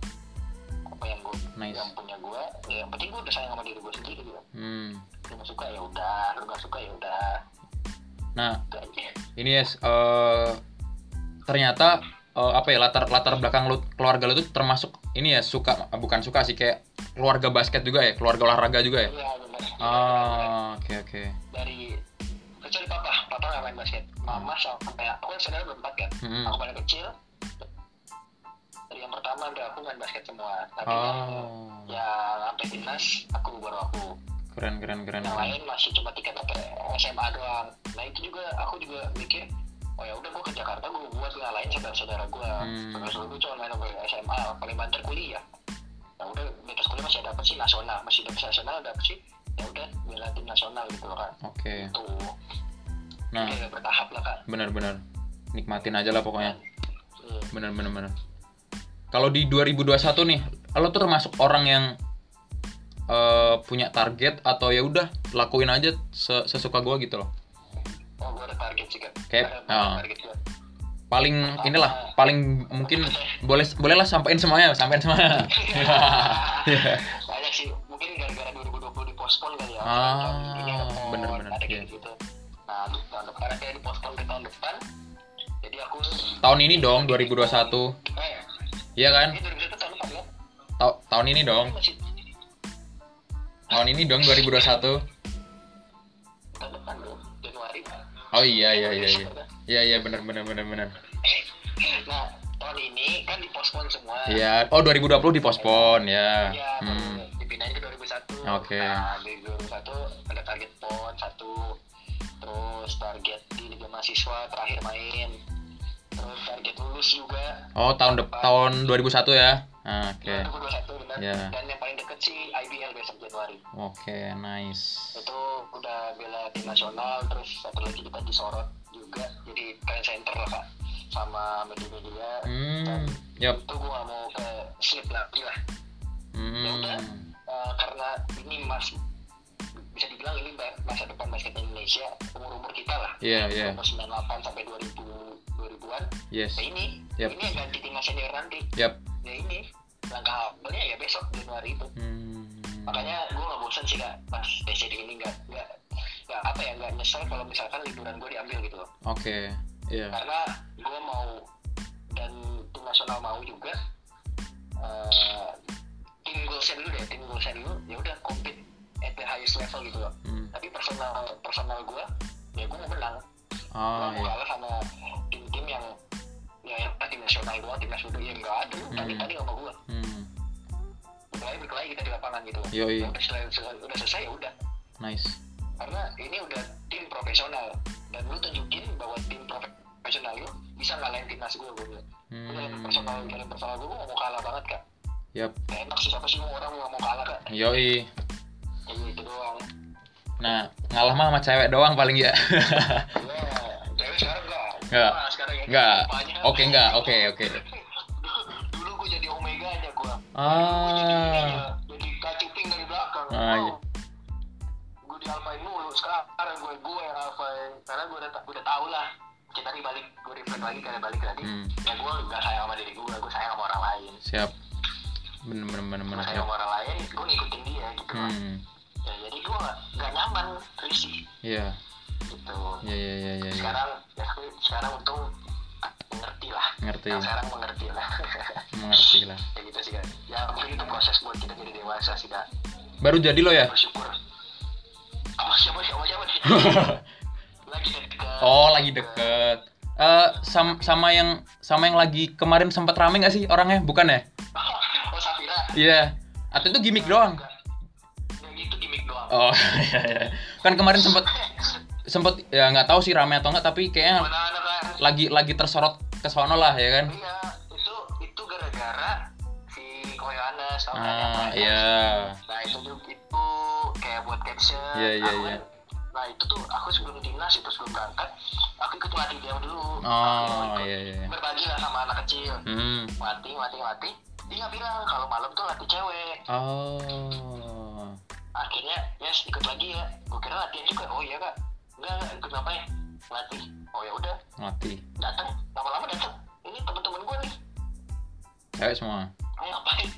Apa yang gue Nice. yang punya gue, ya yang penting gue udah sayang sama diri gue sendiri gitu. hmm Lu suka ya udah, lu nggak suka ya udah, nah ini ya eh, ternyata eh, apa ya latar latar belakang lu keluarga lu tuh termasuk ini ya suka bukan suka sih kayak keluarga basket juga ya keluarga olahraga juga ya Iya oh oke oke Dari kecuali papa, papa nggak main basket. Mama sampai aku kan saudara berempat kan. Hmm. aku paling kecil dari yang pertama sampai aku main basket semua. Tapi yang oh. ya sampai timnas aku baru aku. Keren keren keren yang lain masih cuma tiket sampai SMA doang. Nah itu juga aku juga mikir oh ya udah gue ke Jakarta gue buat ngalahin saudara-saudara gue Hmm. saudara gue cuma main sampai SMA paling banter kuliah. Ya udah atas kuliah masih dapat sih nasional. Masih dapat nasional dapat sih ya udah bela tim nasional gitu kan oke. Tuh nah. Kayak bertahap lah kan benar-benar nikmatin aja lah pokoknya. Hmm. benar-benar benar kalau di 2021 nih lo tuh termasuk orang yang eh, punya target atau ya udah lakuin aja se- sesuka gua gitu loh. Oh gue ada target sih kan Kayak- ah. target gue paling inilah paling mungkin boleh bolehlah sampein semuanya sampein semuanya. *laughs* *laughs* Banyak sih mungkin gara-gara 2020 dipospon kali ya. Ah, Tahun ini ada bener-bener, ada iya. gitu nah tahun depan kayak dipospon ke tahun depan. Jadi aku tahun ini dong 2021 eh iya kan? Ini 2021 tahun depan ya Ta- tahun ini dong. Masih tahun ini dong 2021 tahun depan loh Januari. Oh iya iya iya iya. Iya iya benar benar benar benar. Nah tahun ini kan dipospon semua. Iya. Oh 2020 dipospon ya. Iya, hmm. dipindahin ke 2001 Oke. nah di 2021 ada target pon satu terus target di liga mahasiswa terakhir main terus target lulus juga. Oh tahun dep tahun 2001 ya? Ah, oke. 2021 benar. Iya. dan yang paling deket sih IBL besok Januari. Oke nice. Itu udah bela tim nasional terus satu lagi kita disorot juga. Jadi trend center lah kak. Sama media-media. Hmm yap itu gue gak mau ke slip lagi lah. Udah. hmm Eh, karena ini mas bisa dibilang ini masa depan basket Indonesia umur umur kita lah. Iya iya. Umur 98 sampai 2000 2000-an yes. Ya ini Yap. ini yang ganti timnas senior nanti. Yap. Ya ini langkah awalnya ya besok Januari itu. Hmm. Makanya gue gak bosan sih kak. Pas TCD ini nggak nggak nggak apa ya nggak nyesel kalau misalkan liburan gue diambil gitu loh. Oke iya. Karena gue mau dan tim nasional mau juga eh, tim goalsnya dulu deh tim goalsnya dulu ya udah compete the highest level gitu loh. Hmm. tapi personal personal gue ya gue mau menang. Gue oh mau iya. kalah sama tim-tim yang ya yang tim nasional doang tim nasional ya enggak ada lu tadi Hmm. tadi sama gue hmm. Berkelahi berkelahi kita di lapangan gitu. Loh Yoi. Ya udah selesai, udah selesai ya udah. Nice. Karena ini udah tim profesional. Dan lu tunjukin bahwa tim profesional lu bisa ngalahin timnas gue gue bilang. Dalam personal hmm. dalam personal gue gue mau kalah banget kak. Yap. Enak sih siapa sih orang mau kalah kak. Yoi ya itu doang. Nah ngalah mah sama cewek doang paling ya. Ya cewek sekarang enggak Nggak. Nah, sekarang ya. Oke, nggak. Oke, oke. dulu gue jadi omega aja gue ah. jadi kacuping dari belakang. Ah, iya. gue di alfain mulu. Sekarang gue gue yang alfain karena gue udah udah tau lah. Kita nih balik gue reflect lagi karena balik tadi hmm. Ya gue gak sayang sama diri gue gue sayang sama orang lain. Siap. Bener bener bener gue bener sayang sama orang lain gue ngikutin dia gitu. Hmm ya, jadi gue gak, gak nyaman risih iya. Gitu. Iya iya iya iya. sekarang ya sekarang untung mengerti lah. Ngerti. Yang sekarang mengerti lah. *laughs* Mengerti lah. Ya gitu sih kan ya mungkin itu proses buat kita jadi dewasa sih kan baru jadi lo ya? Bersyukur. Apa siapa siapa siapa nih? *laughs* Lagi deket oh lagi deket. Eh sam- sama yang sama yang lagi kemarin sempat rame nggak sih orangnya? Bukan ya? *laughs* Oh Safira. Iya. Atau itu gimmick doang oh *laughs* iya iya. Kan kemarin sempat sempat ya nggak tahu sih rame atau nggak tapi kayaknya mana kan lagi lagi tersorot ke sono lah ya kan? Iya itu itu gara-gara si Koyoana sama ah iya. Nah itu tuh itu kayak buat caption. Iya, iya, iya. kan- nah itu tuh aku sebelum timnas itu sebelum berangkat aku ikut mati dia dulu. Oh iya iya iya. berbagi lah sama anak kecil. Hmm. Mati mati mati. Dia bilang kalau malam tuh latih cewek. Oh akhirnya yes ikut lagi ya. Gue kira latihan juga. Oh iya kak. Enggak enggak ikut ngapain? Latih oh ya udah. Mati datang lama-lama datang ini teman-teman gue nih. Cewek semua? Mau ngapain?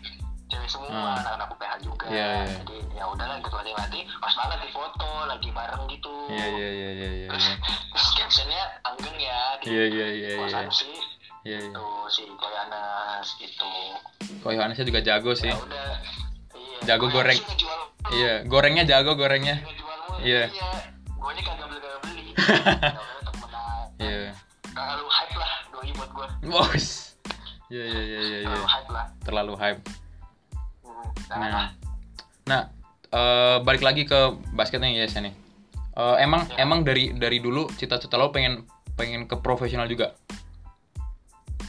Cewek semua Hmm. anak-anak UPH juga. Iya, iya. jadi ya udahlah ikut latih-latih pas banget di foto lagi bareng gitu. Iya iya iya iya iya terus, terus captionnya anggeng ya. Di iya iya iya iya. sih. Iya iya. Tuh si gitu. Kok Yohanesnya juga jago sih. Ya udah. iya Jago Koyanas goreng. iya gorengnya jago gorengnya. Iya. iya. Gue nya kagak beli kagak beli. *laughs* Ya iya. kalau lu hype lah doi buat gue bos. Iya iya iya iya iya. Terlalu hype lah. Terlalu hype. Nah nah, nah eh, balik lagi ke basketnya ya nih Eh, emang Ya. emang dari dari dulu cita-cita lo pengen pengen ke profesional juga?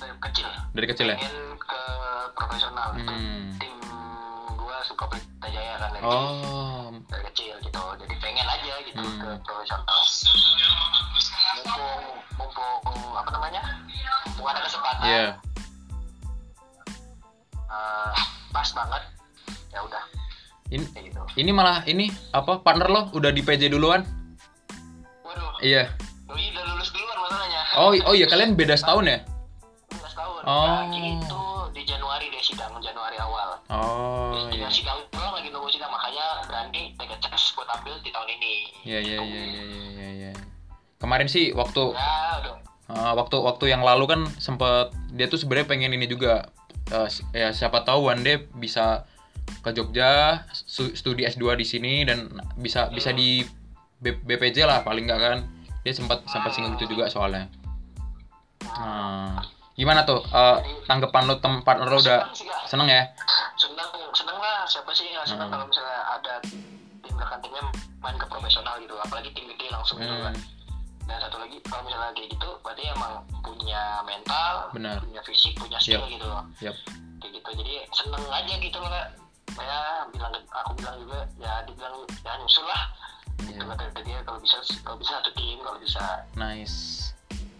Dari kecil. Dari kecil ya? Pengen ke profesional. Hmm. tim suka Pelita Jaya kan dari, oh. dari kecil gitu. Jadi pengen aja gitu Hmm. ke profesional. Mumpung mumpung apa namanya? Mumpung ada kesempatan. Iya. Eh, pas banget. Ya udah. Ini kayak gitu. ini malah ini apa partner lo? Udah di PJ duluan? Waduh. Iya. Doi udah lulus duluan masalahnya. Oh oh iya kalian beda setahun ya? 15 tahun Oh. nah, itu oh Terus iya. tinggal sidang doang lagi nunggu sidang makanya berani take a chance buat ambil di tahun ini. Iya iya iya iya iya iya, iya. kemarin sih waktu ya udah. Uh, waktu waktu yang lalu kan sempet dia tuh sebenarnya pengen ini juga. Uh, ya siapa tahu one day bisa ke Jogja studi S2 di sini dan bisa bisa di B- BPJ lah paling nggak kan. Dia sempat sempat singgung itu juga soalnya. Nah, gimana tuh uh, tanggapan lo tem partner lo udah seneng ya senang senang lah siapa sih yang nggak senang Hmm. kalau misalnya ada tim rekan timnya main ke profesional gitu apalagi tim gede langsung gitu kan hmm, dan satu lagi kalau misalnya kayak gitu berarti emang punya mental Benar. punya fisik punya skill Yap. gitu loh Yap. kayak gitu jadi seneng aja gitu loh kak ya bilang aku bilang juga ya dibilang ya nyusul lah Iya. gitu kata dia kalau bisa kalau bisa satu tim kalau bisa nice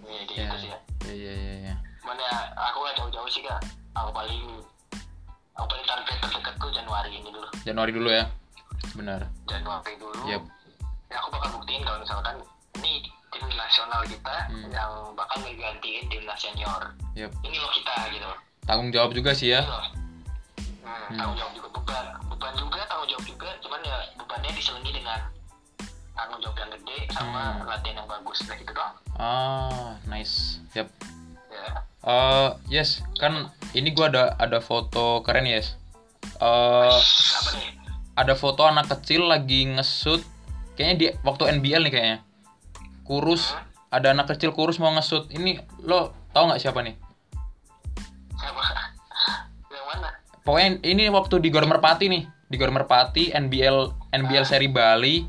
ya Iya. gitu sih ya iya iya iya cuman ya aku gak jauh-jauh sih kak. Aku paling aku paling target terdekatku Januari ini dulu. Januari dulu ya? Benar. Januari dulu. Yep. ya aku bakal buktiin kalau misalkan ini tim nasional kita Hmm. yang bakal ngegantiin timnas senior. Yep. ini loh kita gitu tanggung jawab juga sih ya. Hmm, Hmm. tanggung jawab juga beban. Beban juga tanggung jawab juga. Cuman ya bebannya diselingi dengan tanggung jawab yang gede sama Hmm. latihan yang bagus. Kayak gitu doang. Ah nice. Yep Eh, yes kan ini gua ada ada foto keren yes. Nih? ada foto anak kecil lagi ngesut. Kayaknya di waktu NBL nih kayaknya. Kurus ada anak kecil kurus mau ngesut. Ini lo tau nggak siapa nih? Siapa? Yang mana? Pokoknya ini waktu di Gor Merpati nih. Di Gor Merpati NBL NBL seri Bali.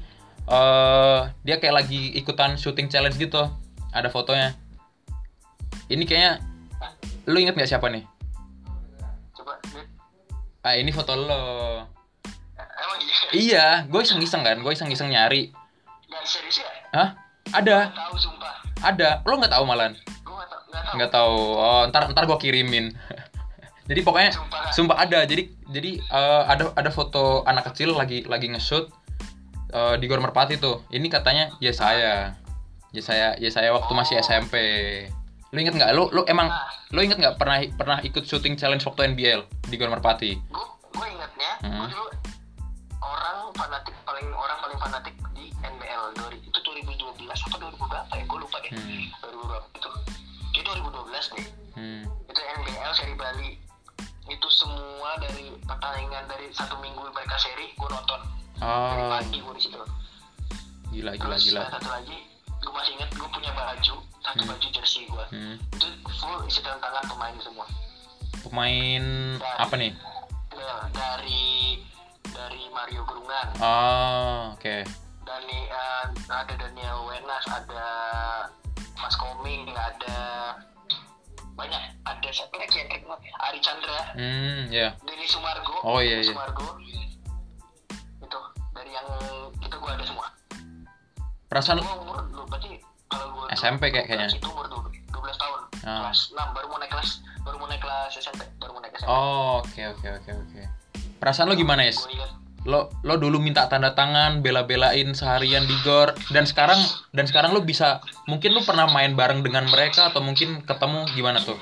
Eh dia kayak lagi ikutan shooting challenge gitu. Ada fotonya ini kayaknya lu inget nggak siapa nih? Coba lihat. ah ini foto lo. Emang iya? Iya gue iseng iseng kan gue iseng iseng nyari. Nggak serius ya? Hah? Ada. Tahu sumpah. Ada. Lo nggak tahu malan? Gue nggak tahu oh ntar ntar gue kirimin. *laughs* Jadi pokoknya sumpah sumpah ada. Jadi jadi eh, ada ada foto anak kecil lagi lagi nge-shoot eh, di Gor Merpati tuh. Ini katanya ya saya ya saya ya saya waktu masih Oh. SMP lu inget nggak? Lu lu emang Nah. lu inget nggak pernah pernah ikut shooting challenge waktu NBL di Gor Merpati? Gue gue ingatnya Hmm. gue dulu orang fanatik paling orang paling fanatik di NBL dari itu 2012 apa 2000 berapa ya? Gue lupa deh. Hmm. 2000 berapa itu. Kayak 2012 deh. Hmm. itu NBL seri Bali. Itu semua dari pertandingan dari satu minggu mereka seri gue nonton. Dari oh. pagi gue di situ. Gila gila terus gila. satu lagi gue masih ingat gue punya baju satu Hmm. baju jersey gue hmm. itu full isi tangan pemain semua. Pemain apa nih? Ya, dari dari Mario Gerungan oh oke. Dani eh, ada Daniel Wenas ada Mas Koming ada banyak ada siapa lagi yang terkenal? Ari Chandra. Hmm ya Denny Sumargo. Oh, iya, Denny iya. Sumargo. Itu dari yang itu gua ada semua. Perasaan gua SMP kayak- kayaknya. itu umur dulu 12 tahun Ah. kelas 6 baru mau naik kelas baru mau naik kelas SMP baru mau naik SMP Oh, oke oke oke oke. Perasaan lo gimana, Yes? ingat Lo lo dulu minta tanda tangan, bela-belain seharian di gor dan sekarang dan sekarang lo bisa mungkin lo pernah main bareng dengan mereka atau mungkin ketemu gimana tuh?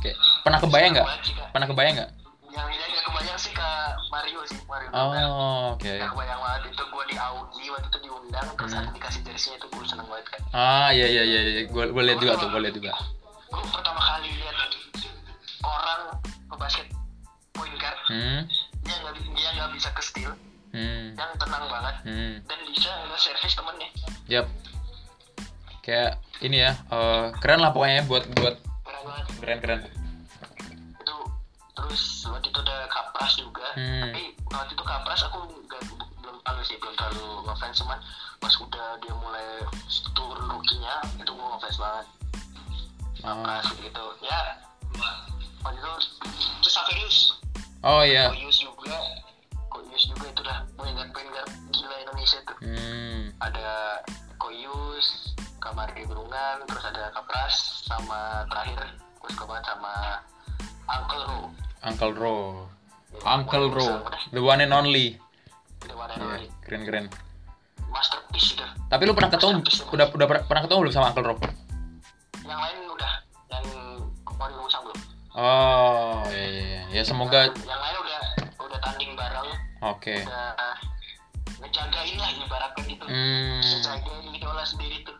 Kayak pernah kebayang nggak? Pernah kebayang nggak? Mario Gerungan. Oh, oke. Gak kebayang banget itu gue di Audi waktu itu diundang terus Hmm. dikasih jersey-nya itu gue seneng banget kan Ah, iya iya iya. Gue gue lihat juga tuh, gue lihat juga. gue pertama kali lihat orang pebasket point guard Hmm. dia nggak dia nggak bisa ke steal Hmm. yang tenang banget Hmm. dan bisa nge service temennya Yap. Kayak ini ya, eh, keren lah pokoknya ya buat buat keren keren keren. Terus waktu itu ada kapras juga. Hmm. tapi waktu itu kapras aku nggak belum terlalu sih belum terlalu ngefans cuman pas udah dia mulai turun rookie-nya itu gue ngefans banget. Oh, kapras gitu. Ya waktu itu terus Saverius oh iya. Koyus juga. Koyus juga itu dah. Point guard gila Indonesia tuh. Hmm. ada Koyus Kamari Berungan terus ada Kapras sama terakhir. Gue suka banget sama Uncle Uncle Ro. Uncle Ro, the one and only. itu mana Iya, keren keren. masterpiece itu Tapi lu pernah ketemu udah udah per- pernah ketemu belum sama Uncle Ro? yang lain udah yang kemarin usang belum Oh, iya iya iya. Ya semoga yang lain udah udah tanding bareng oke. udah ngejagain lah ibaratnya gitu Hmm. ngejagain idola sendiri tuh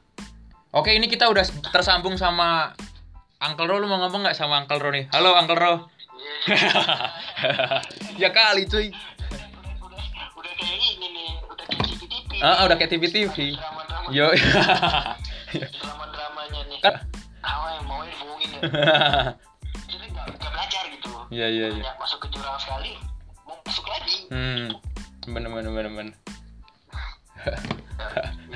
Oke, ini kita udah tersambung sama Uncle Ro. Lu mau ngomong nggak sama Uncle Ro nih? Halo Uncle Ro. Iya. *laughs* ya kali cuy. udah udah udah kayak ini nih udah kayak TV TV Ah, udah kayak drama drama Yo. *laughs* drama dramanya nih Kan Tahu yang mau bohongin ya *laughs* jadi nggak nggak belajar gitu Iya iya iya. Masuk ke jurang sekali mau masuk lagi Hmm. Bener bener bener bener. ya,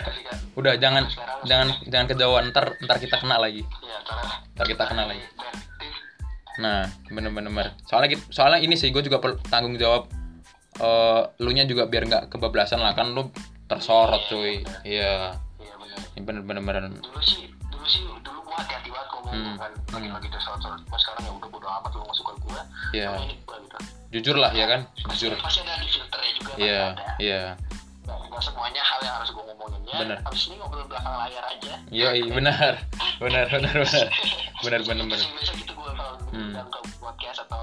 gitu Udah jangan jangan jangan kejauhan ntar ntar kita kena lagi. ya karena Ntar kita kenal lagi. Nah, bener bener bener. Soalnya gitu- soalnya ini sih gue juga perlu tanggung jawab eh lu nya juga biar nggak kebablasan lah kan lu tersorot cuy. Iya. Iya benar Ini bener bener bener dulu sih dulu sih dulu gua hati-hati banget ngomong Hmm, kan lagi hmm. lagi tersorot mas sekarang ya udah bodo amat lu nggak suka gua iya. gitu. Jujur lah ya kan? Jujur. pasti ada di filternya juga pasti iya. ada iya nggak, semuanya hal yang harus gua ngomongin ya. Bener. abis ini ngobrol belakang layar aja. Iya iya benar benar benar. Benar benar benar. Benar biasa gitu gue kalau Hmm. dalam ke podcast atau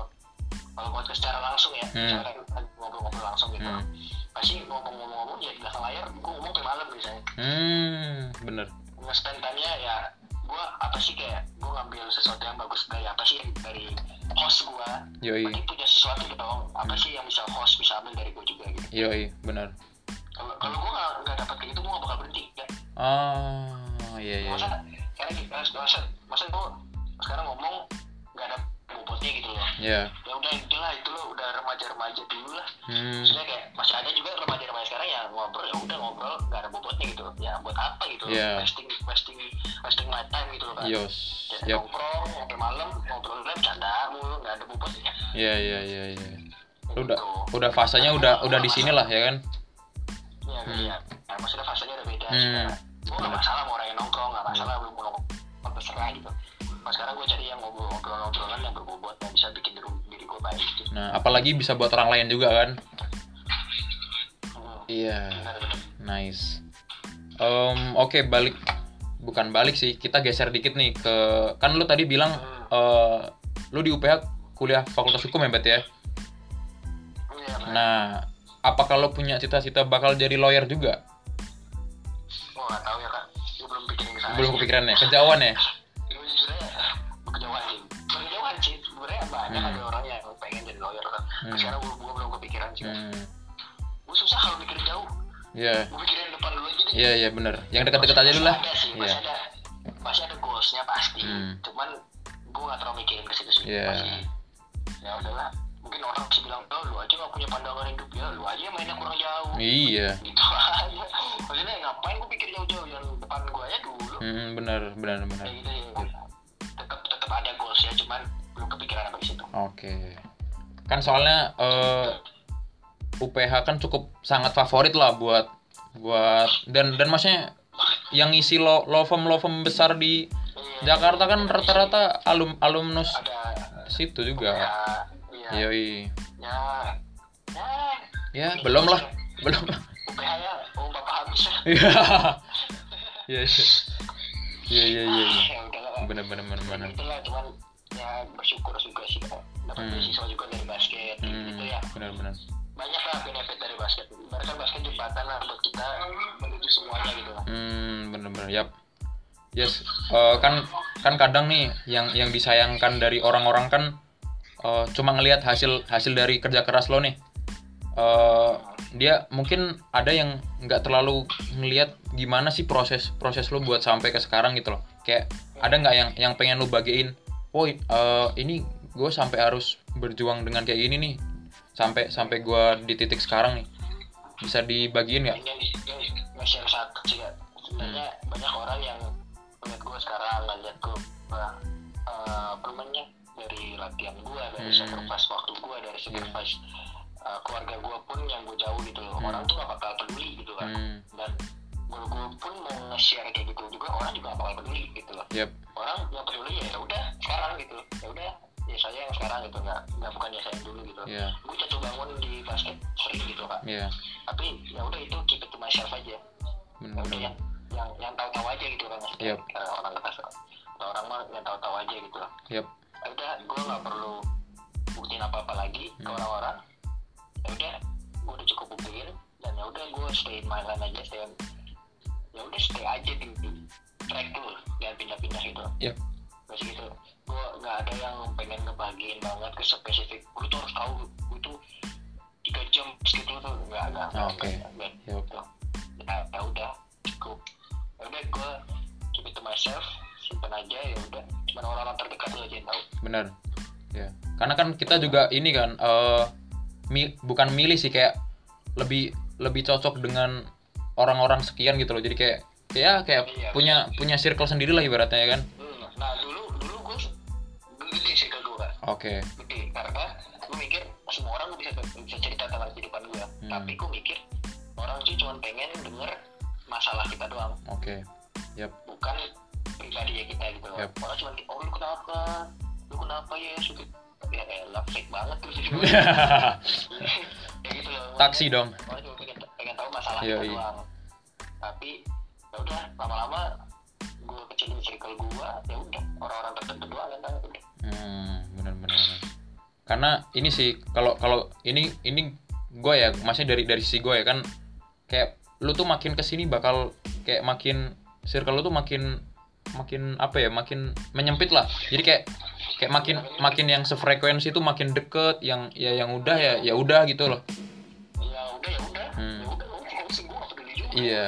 kalau podcast secara langsung ya. Hmm. secara ngobrol-ngobrol langsung gitu. Hmm. pasti ngomong-ngomong ya di belakang layar gue ngomong sampai malam biasanya. Hmm bener nge-spend time-nya ya gue apa sih kayak gue ngambil sesuatu yang bagus dari apa sih dari host gue yoi. Berarti punya sesuatu dong apa sih yang bisa host bisa ambil dari gue juga gitu. Yoi benar kalau kalau gue nggak dapat kayak gitu gue nggak bakal berhenti ya. Ah iya iya masa sekarang gitu, masa masa gue sekarang ngomong nggak ada bobotnya gitu loh. Iya. Ya udah itulah itu lo udah remaja-remaja dulu lah. Hmm. Maksudnya kayak masih ada juga remaja-remaja sekarang yang ngobrol ya udah ngobrol nggak ada bobotnya gitu ya buat apa gitu Iya. wasting wasting wasting my time gitu loh kan yos Ya, yap. nongkrong sampai malam ngobrolnya bercanda mulu nggak ada bobotnya. Iya iya iya iya. Gitu. udah udah fasenya udah udah di sini lah ya kan Iya, Hmm. iya. Nah, maksudnya fasenya udah beda. Hmm. Gue gak masalah mau orang yang nongkrong, gak masalah belum mau nongkrong, terserah gitu. Nah, sekarang gue cari yang ngobrol-ngobrolan yang berbobot, yang bisa bikin diri, diri gue baik gitu. nah apalagi bisa buat orang lain juga kan Hmm. iya Benar-benar. nice Em, oke balik bukan balik sih kita geser dikit nih ke kan lu tadi bilang eh lu di UPH kuliah fakultas hukum ya Bet ya Iya, nah apakah lo punya cita-cita bakal jadi lawyer juga Gue gak tau ya kak, gue belum pikirin ke sana. belum kepikiran ya kejauhan ya Gue jujur aja, kejauhan sih. Bukan kejauhan sih, sebenarnya banyak Hmm. ada orang yang pengen jadi lawyer kan. Hmm. Sekarang gue, gue belum kepikiran sih. hmm. Gue susah kalau mikir jauh. Iya, Gue pikirin depan dulu aja deh. iya, iya bener. Yang dekat-dekat aja dulu lah. Masih ada sih, Iya. masih ada, masih ada goalsnya pasti. Hmm. Cuman gue gak terlalu mikirin ke situ sih. Iya. Masih, ya udahlah. Mungkin orang masih bilang, oh lu aja gak punya pandangan hidup ya, lu aja mainnya kurang jauh. Iya. Gitu *laughs* aja. Maksudnya ngapain gue pikir jauh-jauh yang depan gue aja dulu. Hmm, bener, bener, bener. Kayak gitu ya. Tetap tetap ada goalsnya, cuman belum kepikiran apa di situ. Oke. Kan soalnya eh, UPH kan cukup sangat favorit lah buat buat dan dan maksudnya yang isi lo lovem lovem besar di Iya. Jakarta kan rata-rata alum alumnus ada situ ya, juga. Iya, Yoi. ya, ya, Ya, belum lah. Belum. UPH ya, oh bapak habis ya. Iya. *laughs* Iya, iya. Iya, iya, iya. iya. Ya udahlah. Bener, bener, bener, bener. Itulah cuman ya bersyukur juga sih dapat Hmm. beasiswa juga dari basket Hmm, gitu ya. bener, bener. Banyak lah benefit dari basket. Ibaratkan basket jembatan lah buat kita menuju semuanya gitu lah. Hmm, bener-bener. Yap. Yes. Eh, kan kan kadang nih yang yang disayangkan dari orang-orang kan eh, cuma ngelihat hasil hasil dari kerja keras lo nih. Eh, dia mungkin ada yang nggak terlalu ngelihat gimana sih proses proses lo buat sampai ke sekarang gitu loh. Kayak ada nggak yang yang pengen lo bagiin? Oh eh, ini gue sampai harus berjuang dengan kayak gini nih sampai sampai gue di titik sekarang nih bisa dibagiin nggak? Ya. Sebenarnya Hmm. banyak orang yang ngeliat gue sekarang ngeliat gue uh, apa namanya dari latihan gue dari Hmm. sacrifice waktu gue dari sacrifice uh, keluarga gue pun yang gue jauh gitu loh Hmm. orang tuh gak bakal peduli gitu kan Hmm, dan gue gue pun mau nge-share kayak gitu juga orang juga gak bakal peduli gitu loh yep. orang yang peduli ya ya udah sekarang gitu ya udah ya saya yang sekarang gitu nggak nggak bukan ya saya yang dulu gitu Iya. gue jatuh bangun di basket sering gitu kan Iya. tapi ya udah itu keep it to myself aja ya udah Bener-bener. yang yang yang tahu-tahu aja gitu kan Yep. Orang kata orang mah yang tahu-tahu aja gitu lah Yep. Ya udah gue nggak perlu buktiin apa apa lagi ke Hmm. orang-orang ya udah gue udah cukup buktiin dan ya udah gue stay in my lane aja stay ya udah stay aja di, di track lu jangan pindah-pindah gitu Yep. Terus gitu gue nggak ada yang pengen ngebagiin banget ke spesifik lu tuh harus tahu lu tuh tiga jam gitu tuh nggak nggak Ah, oke. nggak, nggak, Yep. gitu. ya, ya udah cukup ya udah gue keep it to myself simpen aja ya udah cuma orang-orang terdekat aja yang tahu Bener. Ya. Karena kan kita juga ini kan eh mi- bukan milih sih kayak lebih lebih cocok dengan orang-orang sekian gitu loh. Jadi kayak ya kayak Iya. punya punya circle sendiri lah ibaratnya ya kan. Hmm, nah dulu dulu gue gede sih ke gue Oke. gede karena gue mikir semua orang bisa bisa cerita tentang kehidupan gue Hmm. tapi gue mikir orang tuh cuma pengen denger masalah kita doang oke bukan pribadi ya kita gitu. Yap. orang cuma oh lu kenapa? Lu kenapa ya suka ya elah fake banget tuh *laughs* sih ya gitu loh. Taksi dong. Orang cuma pengen, pengen tahu masalah Yoi. kita doang. Tapi ya udah lama-lama gue kecilin circle gue ya udah orang-orang tertentu doang yang tahu udah. Hmm benar benar benar. karena ini sih kalau kalau ini ini gue ya maksudnya dari dari sisi gue ya kan kayak lu tuh makin ke sini bakal kayak makin circle lu tuh makin makin apa ya makin menyempit lah. Jadi kayak kayak makin makin yang sefrekuensi tuh makin deket yang ya yang udah ya ya udah gitu loh. Ya udah ya udah. Hmm. ya udah iya.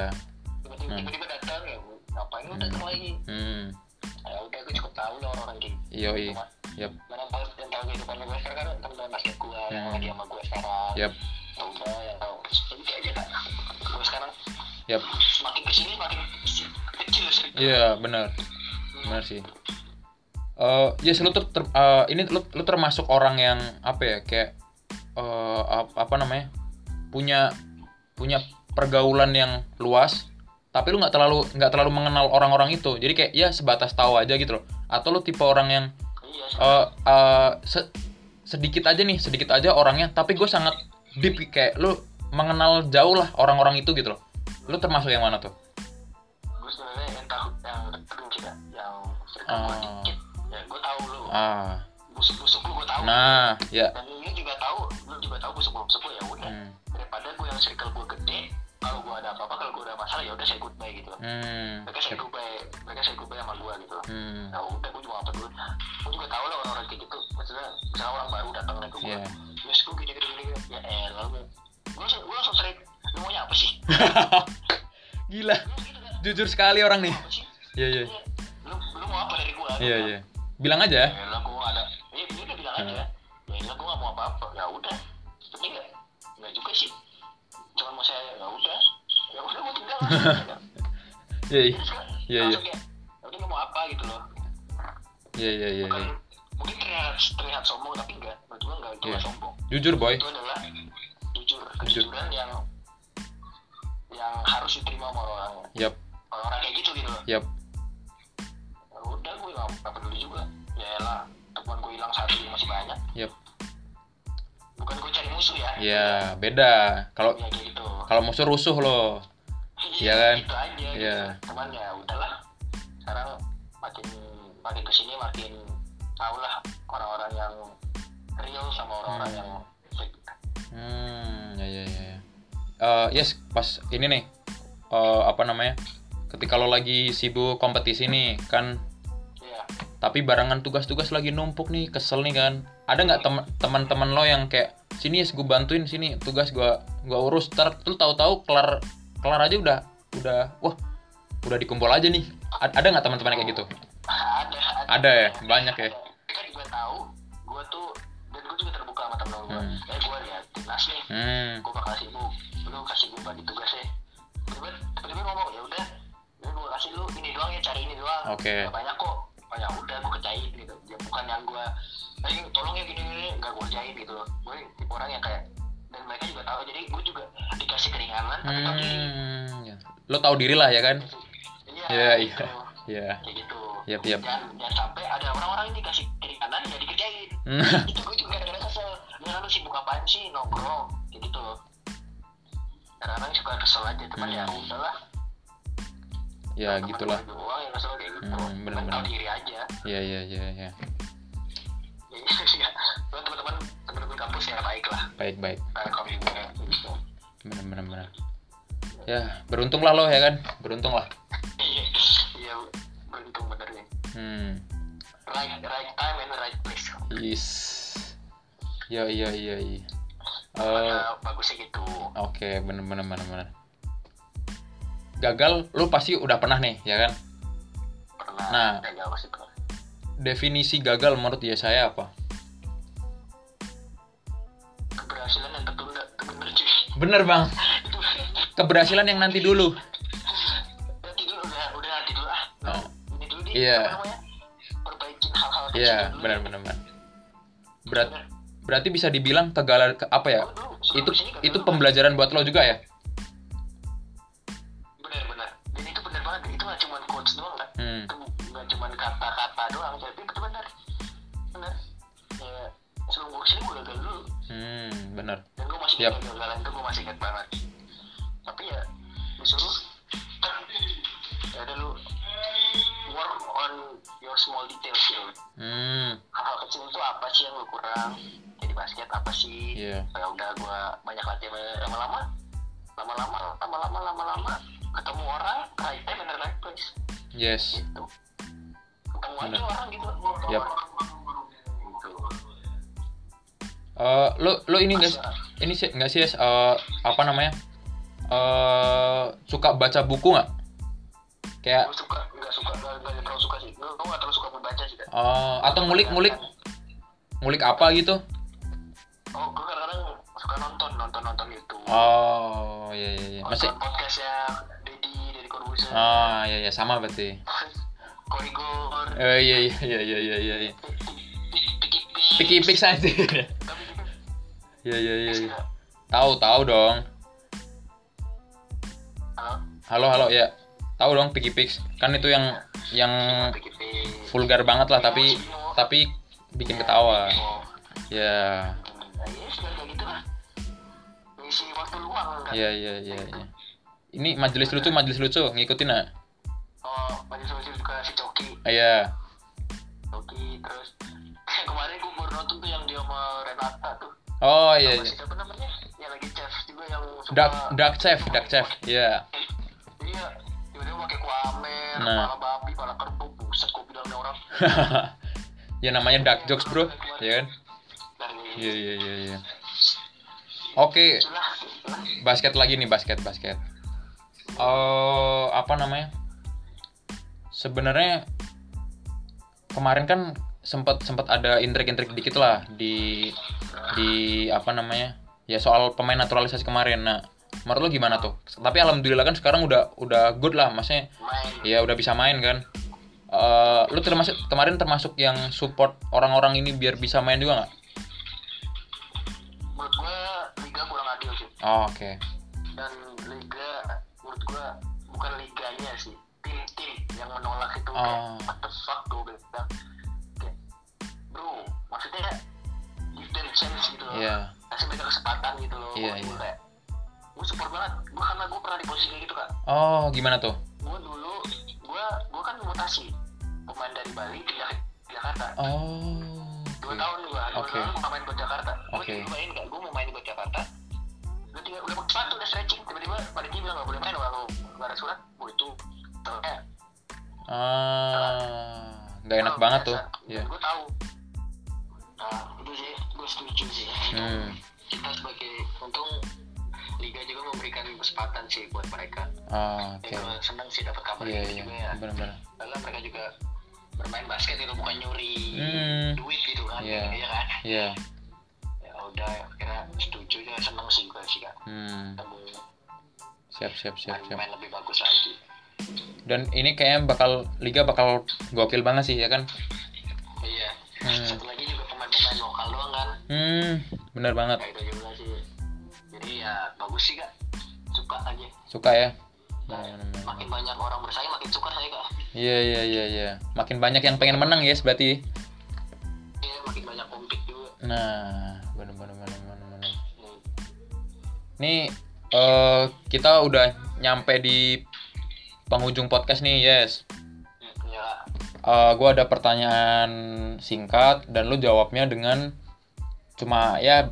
Tiba-tiba Hmm. datang ya ngapain lu datang lagi? Hmm. Ya udah gue cukup tahu lah orang-orang gitu. Yoi. Yap. mana tahu yang tahu kehidupan gue sekarang kan teman-teman basket gue yang Hmm. lagi sama gue sekarang. Yap. ya udah yang tahu jadi aja kan gue sekarang Yap. semakin ke sini makin kecil iya benar. Benar sih. Eh yes lu ter, ter- eh, ini lu, lu termasuk orang yang apa ya kayak eh ap- apa namanya punya punya pergaulan yang luas tapi lu nggak terlalu nggak terlalu mengenal orang-orang itu. Jadi kayak ya sebatas tahu aja gitu loh. Atau lu tipe orang yang iya eh eh, se- sedikit aja nih sedikit aja orangnya tapi gue sangat deep kayak lu mengenal jauh lah orang-orang itu gitu loh. Lu termasuk yang mana tuh kita yang sering gue Ah. dikit. Ya gue tahu lu. Ah. Busuk-busuk lu gue tahu. Nah ya. Dan lu juga tahu lu juga tahu busuk-busuk lu ya udah. Hmm. daripada gue yang circle gue gede kalau gue ada apa-apa kalau gue ada masalah ya udah saya goodbye gitu. Hmm. mereka say goodbye mereka say goodbye sama gue gitu. Hmm. ya udah gue juga gak peduli. Gue juga tahu lah orang-orang kayak gitu. Maksudnya misalnya orang baru datang ke gue Iya. yes gue gini gini gini ya elah gue gue langsung gue langsung straight lu maunya apa sih? *laughs* Gila, gitu jujur sekali orang nih. Iya, iya. Iya. lu lu mau apa dari gue Iya, iya. Bilang aja. ya elah gue ada ya dia udah bilang aja ya gue gak mau apa-apa ya udah tapi enggak enggak juga sih cuma mau saya ya udah ya udah gue tinggal *laughs* Iya, iya. Iya, iya. kayak ya udah lu mau apa gitu loh Iya, iya, iya. iya. mungkin terlihat terlihat sombong tapi enggak menurut gue enggak itu Iya. enggak sombong Jujur, boy. itu adalah jujur kejujuran yang yang harus diterima sama orang Yap, orang kayak gitu gitu loh yap. Ya nggak peduli juga ya lah teman gue hilang satu masih banyak Yap. bukan gue cari musuh ya Ya, beda. Kalau ya gitu kalau musuh rusuh loh. Iya kan? gitu aja Iya. gitu. cuman ya udahlah sekarang makin makin ke sini makin tau lah orang-orang yang real sama orang-orang Hmm. yang fake Hmm, ya, ya, ya. ya. Eh, yes, pas ini nih. eh, apa namanya? Ketika lo lagi sibuk kompetisi nih, kan Iya. Tapi barengan tugas-tugas lagi numpuk nih kesel nih kan. Ada nggak tem- teman-teman lo yang kayak sini yes gue bantuin sini tugas gua gua urus. Ter lu tahu-tahu kelar kelar aja udah udah wah udah dikumpul aja nih. A- ada nggak teman-teman kayak gitu? Ada Ada. Ya? Banyak ya? mereka juga tahu gue tuh dan gue juga terbuka sama temen gue Hmm. eh gue lihat timnas nih. Hmm. Gue bakal sibuk lu kasih gue bagi tugas ya. Tiba-tiba tiba-tiba ngomong ya udah ya gue kasih lu ini doang ya cari ini doang. Oke. Nggak banyak kok oh, ya udah gue kerjain gitu ya bukan yang gue ayo tolong ya gini gini nggak gue kerjain gitu loh gue tipe orang yang kayak dan mereka juga tahu jadi gue juga dikasih keringanan tapi tahu diri hmm ya. lo tahu diri lah ya kan iya Iya, gitu. iya. kayak gitu yap. jangan jangan sampai ada orang-orang yang dikasih keringanan ya dikerjain Hmm. *laughs* itu gue juga kadang-kadang kesel ya lu sibuk apaan sih nongkrong kayak gitu loh kadang-kadang suka kesel aja teman ya Hmm. udahlah ya Teman gitulah. doang yang kesel kayak gitu. Hmm, bener-bener. Kan tahu diri aja. Ya ya ya ya ya buat teman-teman teman-teman kampus ya baik lah. Baik baik. Benar benar benar. Ya beruntung lah lo ya kan? Beruntung lah. Iya iya beruntung bener nih hmm. Right right time and right place. Is. Ya iya iya iya. Makanya bagusnya gitu. Oke, bener bener bener bener. Gagal, lu pasti udah pernah nih, ya kan? pernah Nah. gagal pasti pernah Definisi gagal menurut dia saya apa? keberhasilan yang tertunda bener cuy Bener bang, *laughs* keberhasilan yang nanti dulu. nanti dulu udah udah nanti dulu ah Oh. ini dulu nih Iya. namanya perbaikin hal-hal kecil Iya, bener nih. bener bener. Berat, berarti bisa dibilang kegagalan ke, apa ya? Dulu Sebelum itu itu pembelajaran buat lo juga ya hmm bener dan gue masih Yap. ingat gagalan itu gue masih ingat banget tapi ya disuruh ya udah lu work on your small details gitu hmm hal kecil itu apa sih yang lu kurang jadi basket apa sih iya ya udah gue banyak latihan lama-lama lama-lama lama-lama lama-lama ketemu orang right time and right place yes gitu ketemu aja Bener. orang gitu Yap. gitu Eh, lo lo ini Masa- ini sih nggak sih? Eh, apa namanya eh suka baca buku nggak kayak gue suka nggak suka nggak terlalu suka sih gue nggak terlalu suka membaca sih kan eh, atau ngulik ngulik ngulik apa gitu oh gue kadang-kadang suka nonton nonton nonton itu oh iya iya iya masih podcastnya Dedi Dedi Corbuzier ah iya iya sama berarti Korigor eh iya iya iya iya iya iya iya Piki Piki Pix aja iya iya iya iya. Tahu tahu dong. Halo halo halo ya tahu dong Piki Pix. Kan itu yang yang vulgar banget lah tapi tapi bikin ketawa. Ya iya. Iya iya iya iya ini majelis lucu majelis lucu ngikutin ah oh banyak solusi juga si Coki. Iya. Coki terus *laughs* kemarin gue baru nonton tuh yang dia sama Renata tuh oh iya Sama iya. si siapa namanya? Yang lagi chef juga yang suka dark dark chef dark chef iya. Iya tiba-tiba pakai kuamer Nah. kepala babi kepala kerbau buset gue bilang nih orang. *laughs* Ya namanya dark jokes bro. Ya kan? Dari iya iya iya iya. Oke. Basket lagi nih basket basket. Eh apa namanya? Sebenarnya kemarin kan sempat sempat ada intrik-intrik dikit lah di di apa namanya? Ya soal pemain naturalisasi kemarin. Nah menurut lo gimana tuh? Tapi alhamdulillah kan sekarang udah udah good lah maksudnya main ya udah bisa main kan. Eh lu termasuk kemarin termasuk yang support orang-orang ini biar bisa main juga nggak? menurut gue liga kurang adil sih. Oh, oke. dan liga menurut gue bukan liganya sih. Tim-tim yang menolak itu kayak Oh. what the fuck gue bilang. kayak bro maksudnya give them chance gitu loh Iya. kasih mereka kesempatan gitu loh Iya, Gua iya. kayak gue support banget gue karena gue pernah di posisi kayak gitu kak Oh, gimana tuh? gue dulu gue gue kan mutasi pemain dari Bali pindah ke Jakarta Oh. dua oke. tahun gue dua Oke. tahun gue main buat Jakarta gue Oke. tiba main gak gue mau main buat Jakarta gue tinggal udah pakai sepatu udah stretching tiba-tiba panitia bilang gak boleh main kalau nggak ada surat gue itu terusnya Ah, nggak enak banget tuh. Iya. gue tahu nah itu sih gue setuju sih Hmm. kita sebagai untung liga juga memberikan kesempatan sih buat mereka Ah, oke. ya gue seneng sih dapat kabar Iya, gitu iya. juga ya Benar-benar. karena mereka juga bermain basket itu bukan nyuri Hmm. duit gitu kan Iya. iya kan Iya. ya udah kira setuju ya seneng sih gue sih kan Hmm. ketemu Siap, siap, siap, main, siap. main lebih bagus lagi Dan ini kayaknya bakal liga bakal gokil banget sih ya kan? iya Hmm. satu lagi pemain-pemain lokal doang kan Hmm, benar banget. kayak itu juga sih jadi ya bagus sih kak suka aja Suka ya. Nah, makin banyak orang bersaing makin suka saya kak Iya, iya, iya, iya. Makin banyak yang pengen menang ya, berarti. iya makin banyak kompet juga Nah, benar-benar benar-benar. benar. Hmm. Nih eh kita udah nyampe di penghujung podcast nih, yes. ya Kak. Eh gua ada pertanyaan singkat dan lu jawabnya dengan cuma ya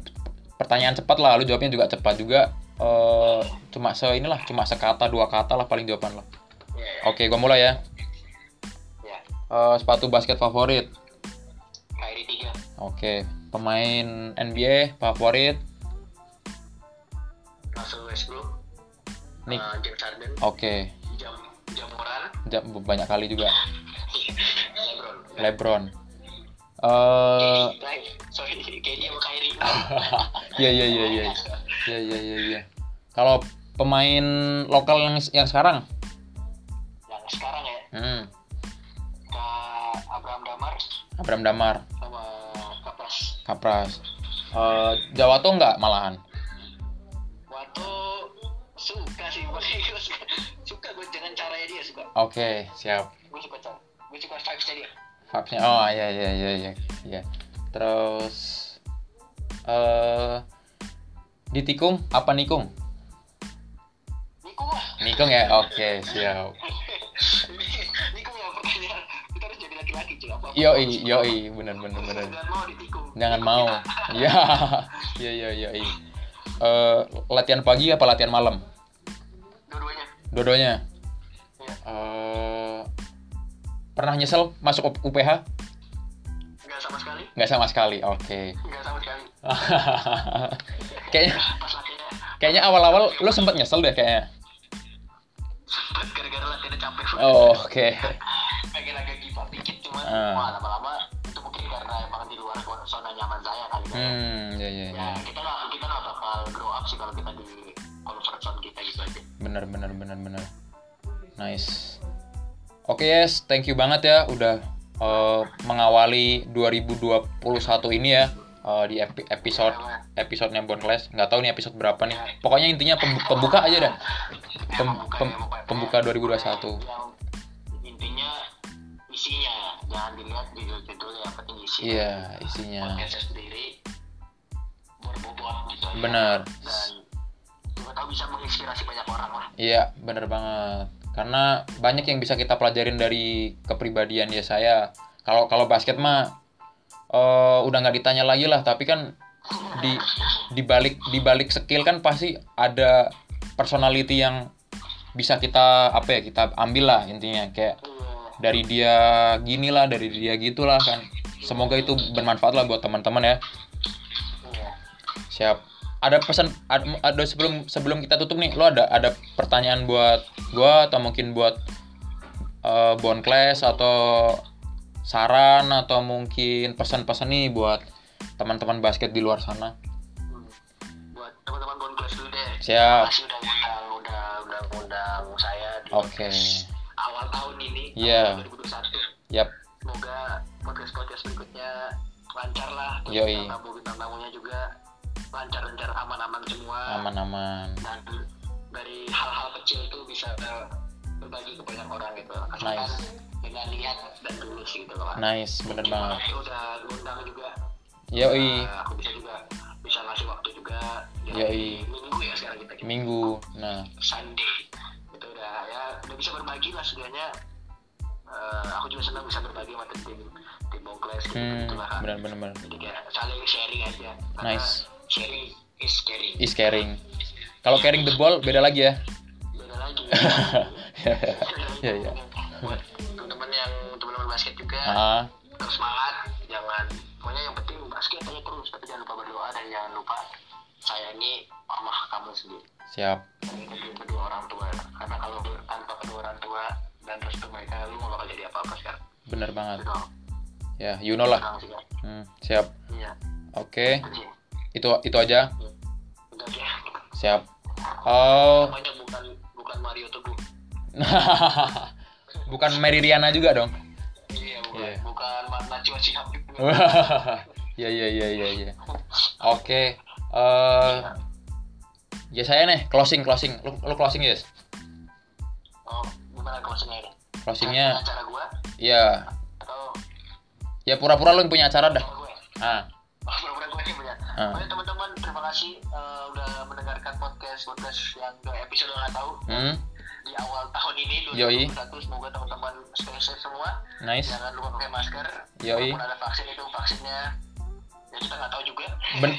pertanyaan cepat lah, lu jawabnya juga cepat juga. eh cuma se inilah, cuma sekata dua kata lah paling jawaban lo. ya ya Oke, gua mulai ya. Eh, sepatu basket favorit. Kyrie tiga Oke, pemain NBA favorit. Russell Westbrook Nick. uh, James Harden Oke, Jam Jamoran ja- banyak kali juga. Lebron. Lebron. Uh, sorry, sama Kyrie. *laughs* Iya iya iya iya. Iya iya iya iya. Kalau pemain lokal yang yang sekarang? Yang sekarang ya. Hmm. Abraham Damar. Abraham Damar. Sama Kapras. Kapras. Uh, eh, tuh nggak malahan? Wato suka sih, *laughs* suka gue dengan caranya dia suka. Oke, okay, siap vibesnya dia Vibes-nya. Oh, iya iya iya iya. Iya. Terus eh ditikung apa nikung? Niko lah Nikung ya. Oke, siap. *laughs* Niko ya pertanyaan kita harus jadi laki-laki cuy apa Yoi, yoi, bener bener bener. jangan mau ditikung Jangan mau. *laughs* Ya. Iya iya iya. iya. Eh, latihan pagi apa latihan malam? dua-duanya Dodonya. Iya. Eh, pernah nyesel masuk UPH? nggak sama sekali Nggak sama sekali. Oke. nggak sama sekali *laughs* kayaknya kayaknya awal-awal lo sempet nyesel deh kayaknya. sempet gara-gara latihannya capek Oh, oke. pengen agak give dikit cuman Ah. wah lama-lama itu mungkin karena emang di luar zona nyaman saya kali kan Hmm, ya ya ya ya. kita nggak kita nggak bakal grow up sih kalau kita di comfort zone kita gitu aja Bener bener bener bener. Nice. Oke yes, thank you banget ya udah eh, mengawali 2021 ini ya eh, di epi- episode episodenya Bon Class. Nggak tahu nih episode berapa nih. Pokoknya intinya pem- pembuka aja dah. Pem- pem- pembuka 2021. yang intinya isinya jangan dilihat di judulnya yang penting isinya Iya, isinya. sendiri berbobot gitu aja. Bener. dan tahu bisa menginspirasi banyak orang lah Iya, bener banget. Karena banyak yang bisa kita pelajarin dari kepribadian ya saya. Kalau kalau basket mah eh, udah nggak ditanya lagi lah. Tapi kan di di balik di balik skill kan pasti ada personality yang bisa kita apa ya kita ambil lah intinya kayak dari dia gini lah dari dia gitulah kan semoga itu bermanfaat lah buat teman-teman ya Iya. Siap. Ada pesan ada, ada sebelum sebelum kita tutup nih, lo ada ada pertanyaan buat gua atau mungkin buat eh Bon Class atau saran atau mungkin pesan-pesan nih buat teman-teman basket di luar sana. Buat teman-teman Bon Class dulu deh Siap. Makasih udah ngundang udah udah ngundang saya di Oke. awal tahun ini tahun 2021 Yap. semoga podcast podcast berikutnya lancar lah Terus Yoi. bintang tamunya juga lancar lancar aman aman semua Aman-aman. dan dari hal-hal kecil itu bisa eh, berbagi ke banyak orang gitu asalkan Nice. dengan niat dan tulus gitu loh. Nice, bener Terima banget. kasih udah ngundang juga Yoi. Eh, aku bisa juga bisa ngasih waktu juga Yoi. hari minggu ya sekarang kita Minggu. Nah, Sunday itu udah ya udah bisa berbagi lah sebenarnya Eh, aku juga senang bisa berbagi sama tim tim Bongkles gitu hmm, gitu lah bener bener. jadi kayak saling sharing aja karena Nice. Sharing is caring Is caring. Kalau carrying the ball beda lagi ya. beda lagi *laughs* Ya ya. buat teman-teman yang teman-teman basket juga Ah, terus semangat jangan pokoknya yang penting basket aja terus tapi jangan lupa berdoa dan jangan lupa sayangi mama kamu sendiri siap. dan kedua, orang tua karena kalau tanpa kedua orang tua dan restu mereka lu gak bakal jadi apa-apa sekarang Bener banget. gitu Ya, you know lah. Ya Hmm, siap. iya Oke, sih itu itu aja. udah ya Siap. Oh, namanya bukan bukan Mario Teguh *laughs* bukan Mary Riana juga dong. iya bukan Iya. bukan Najwa Shihab *laughs* Iya iya iya iya iya. Oke. Eh ya saya nih closing closing. Lu, lu closing yes. oh gimana closingnya ini Closingnya acara gua ya atau ya pura-pura lu yang punya acara dah. gue Ah, Oh, mudah-mudahan gue punya. Ah. Oke teman-teman, terima kasih eh, udah mendengarkan podcast podcast yang episode nggak tahu hmm, di awal tahun ini Yoi. 2021. Semoga teman-teman stay safe semua. nice. Jangan lupa pakai masker. Yoi. Walaupun ada vaksin itu vaksinnya ya kita nggak tahu juga. Ben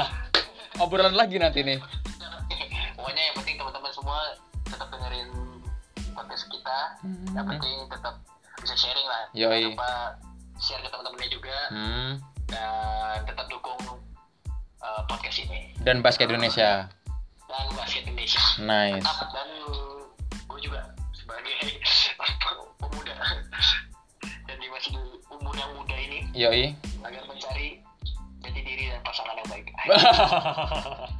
*laughs* Obrolan lagi nanti nih. Pokoknya yang penting teman-teman semua tetap dengerin podcast kita. Yang Hmm. penting tetap bisa sharing lah. Yoi. Jangan lupa share ke teman-temannya juga Hmm, dan tetap dukung eh, podcast ini dan basket Indonesia. dan basket Indonesia. Nice. Tetap dan gue juga sebagai *laughs* pemuda dan di masih umur yang muda ini Yoi. agar mencari jati diri dan pasangan yang baik. *laughs*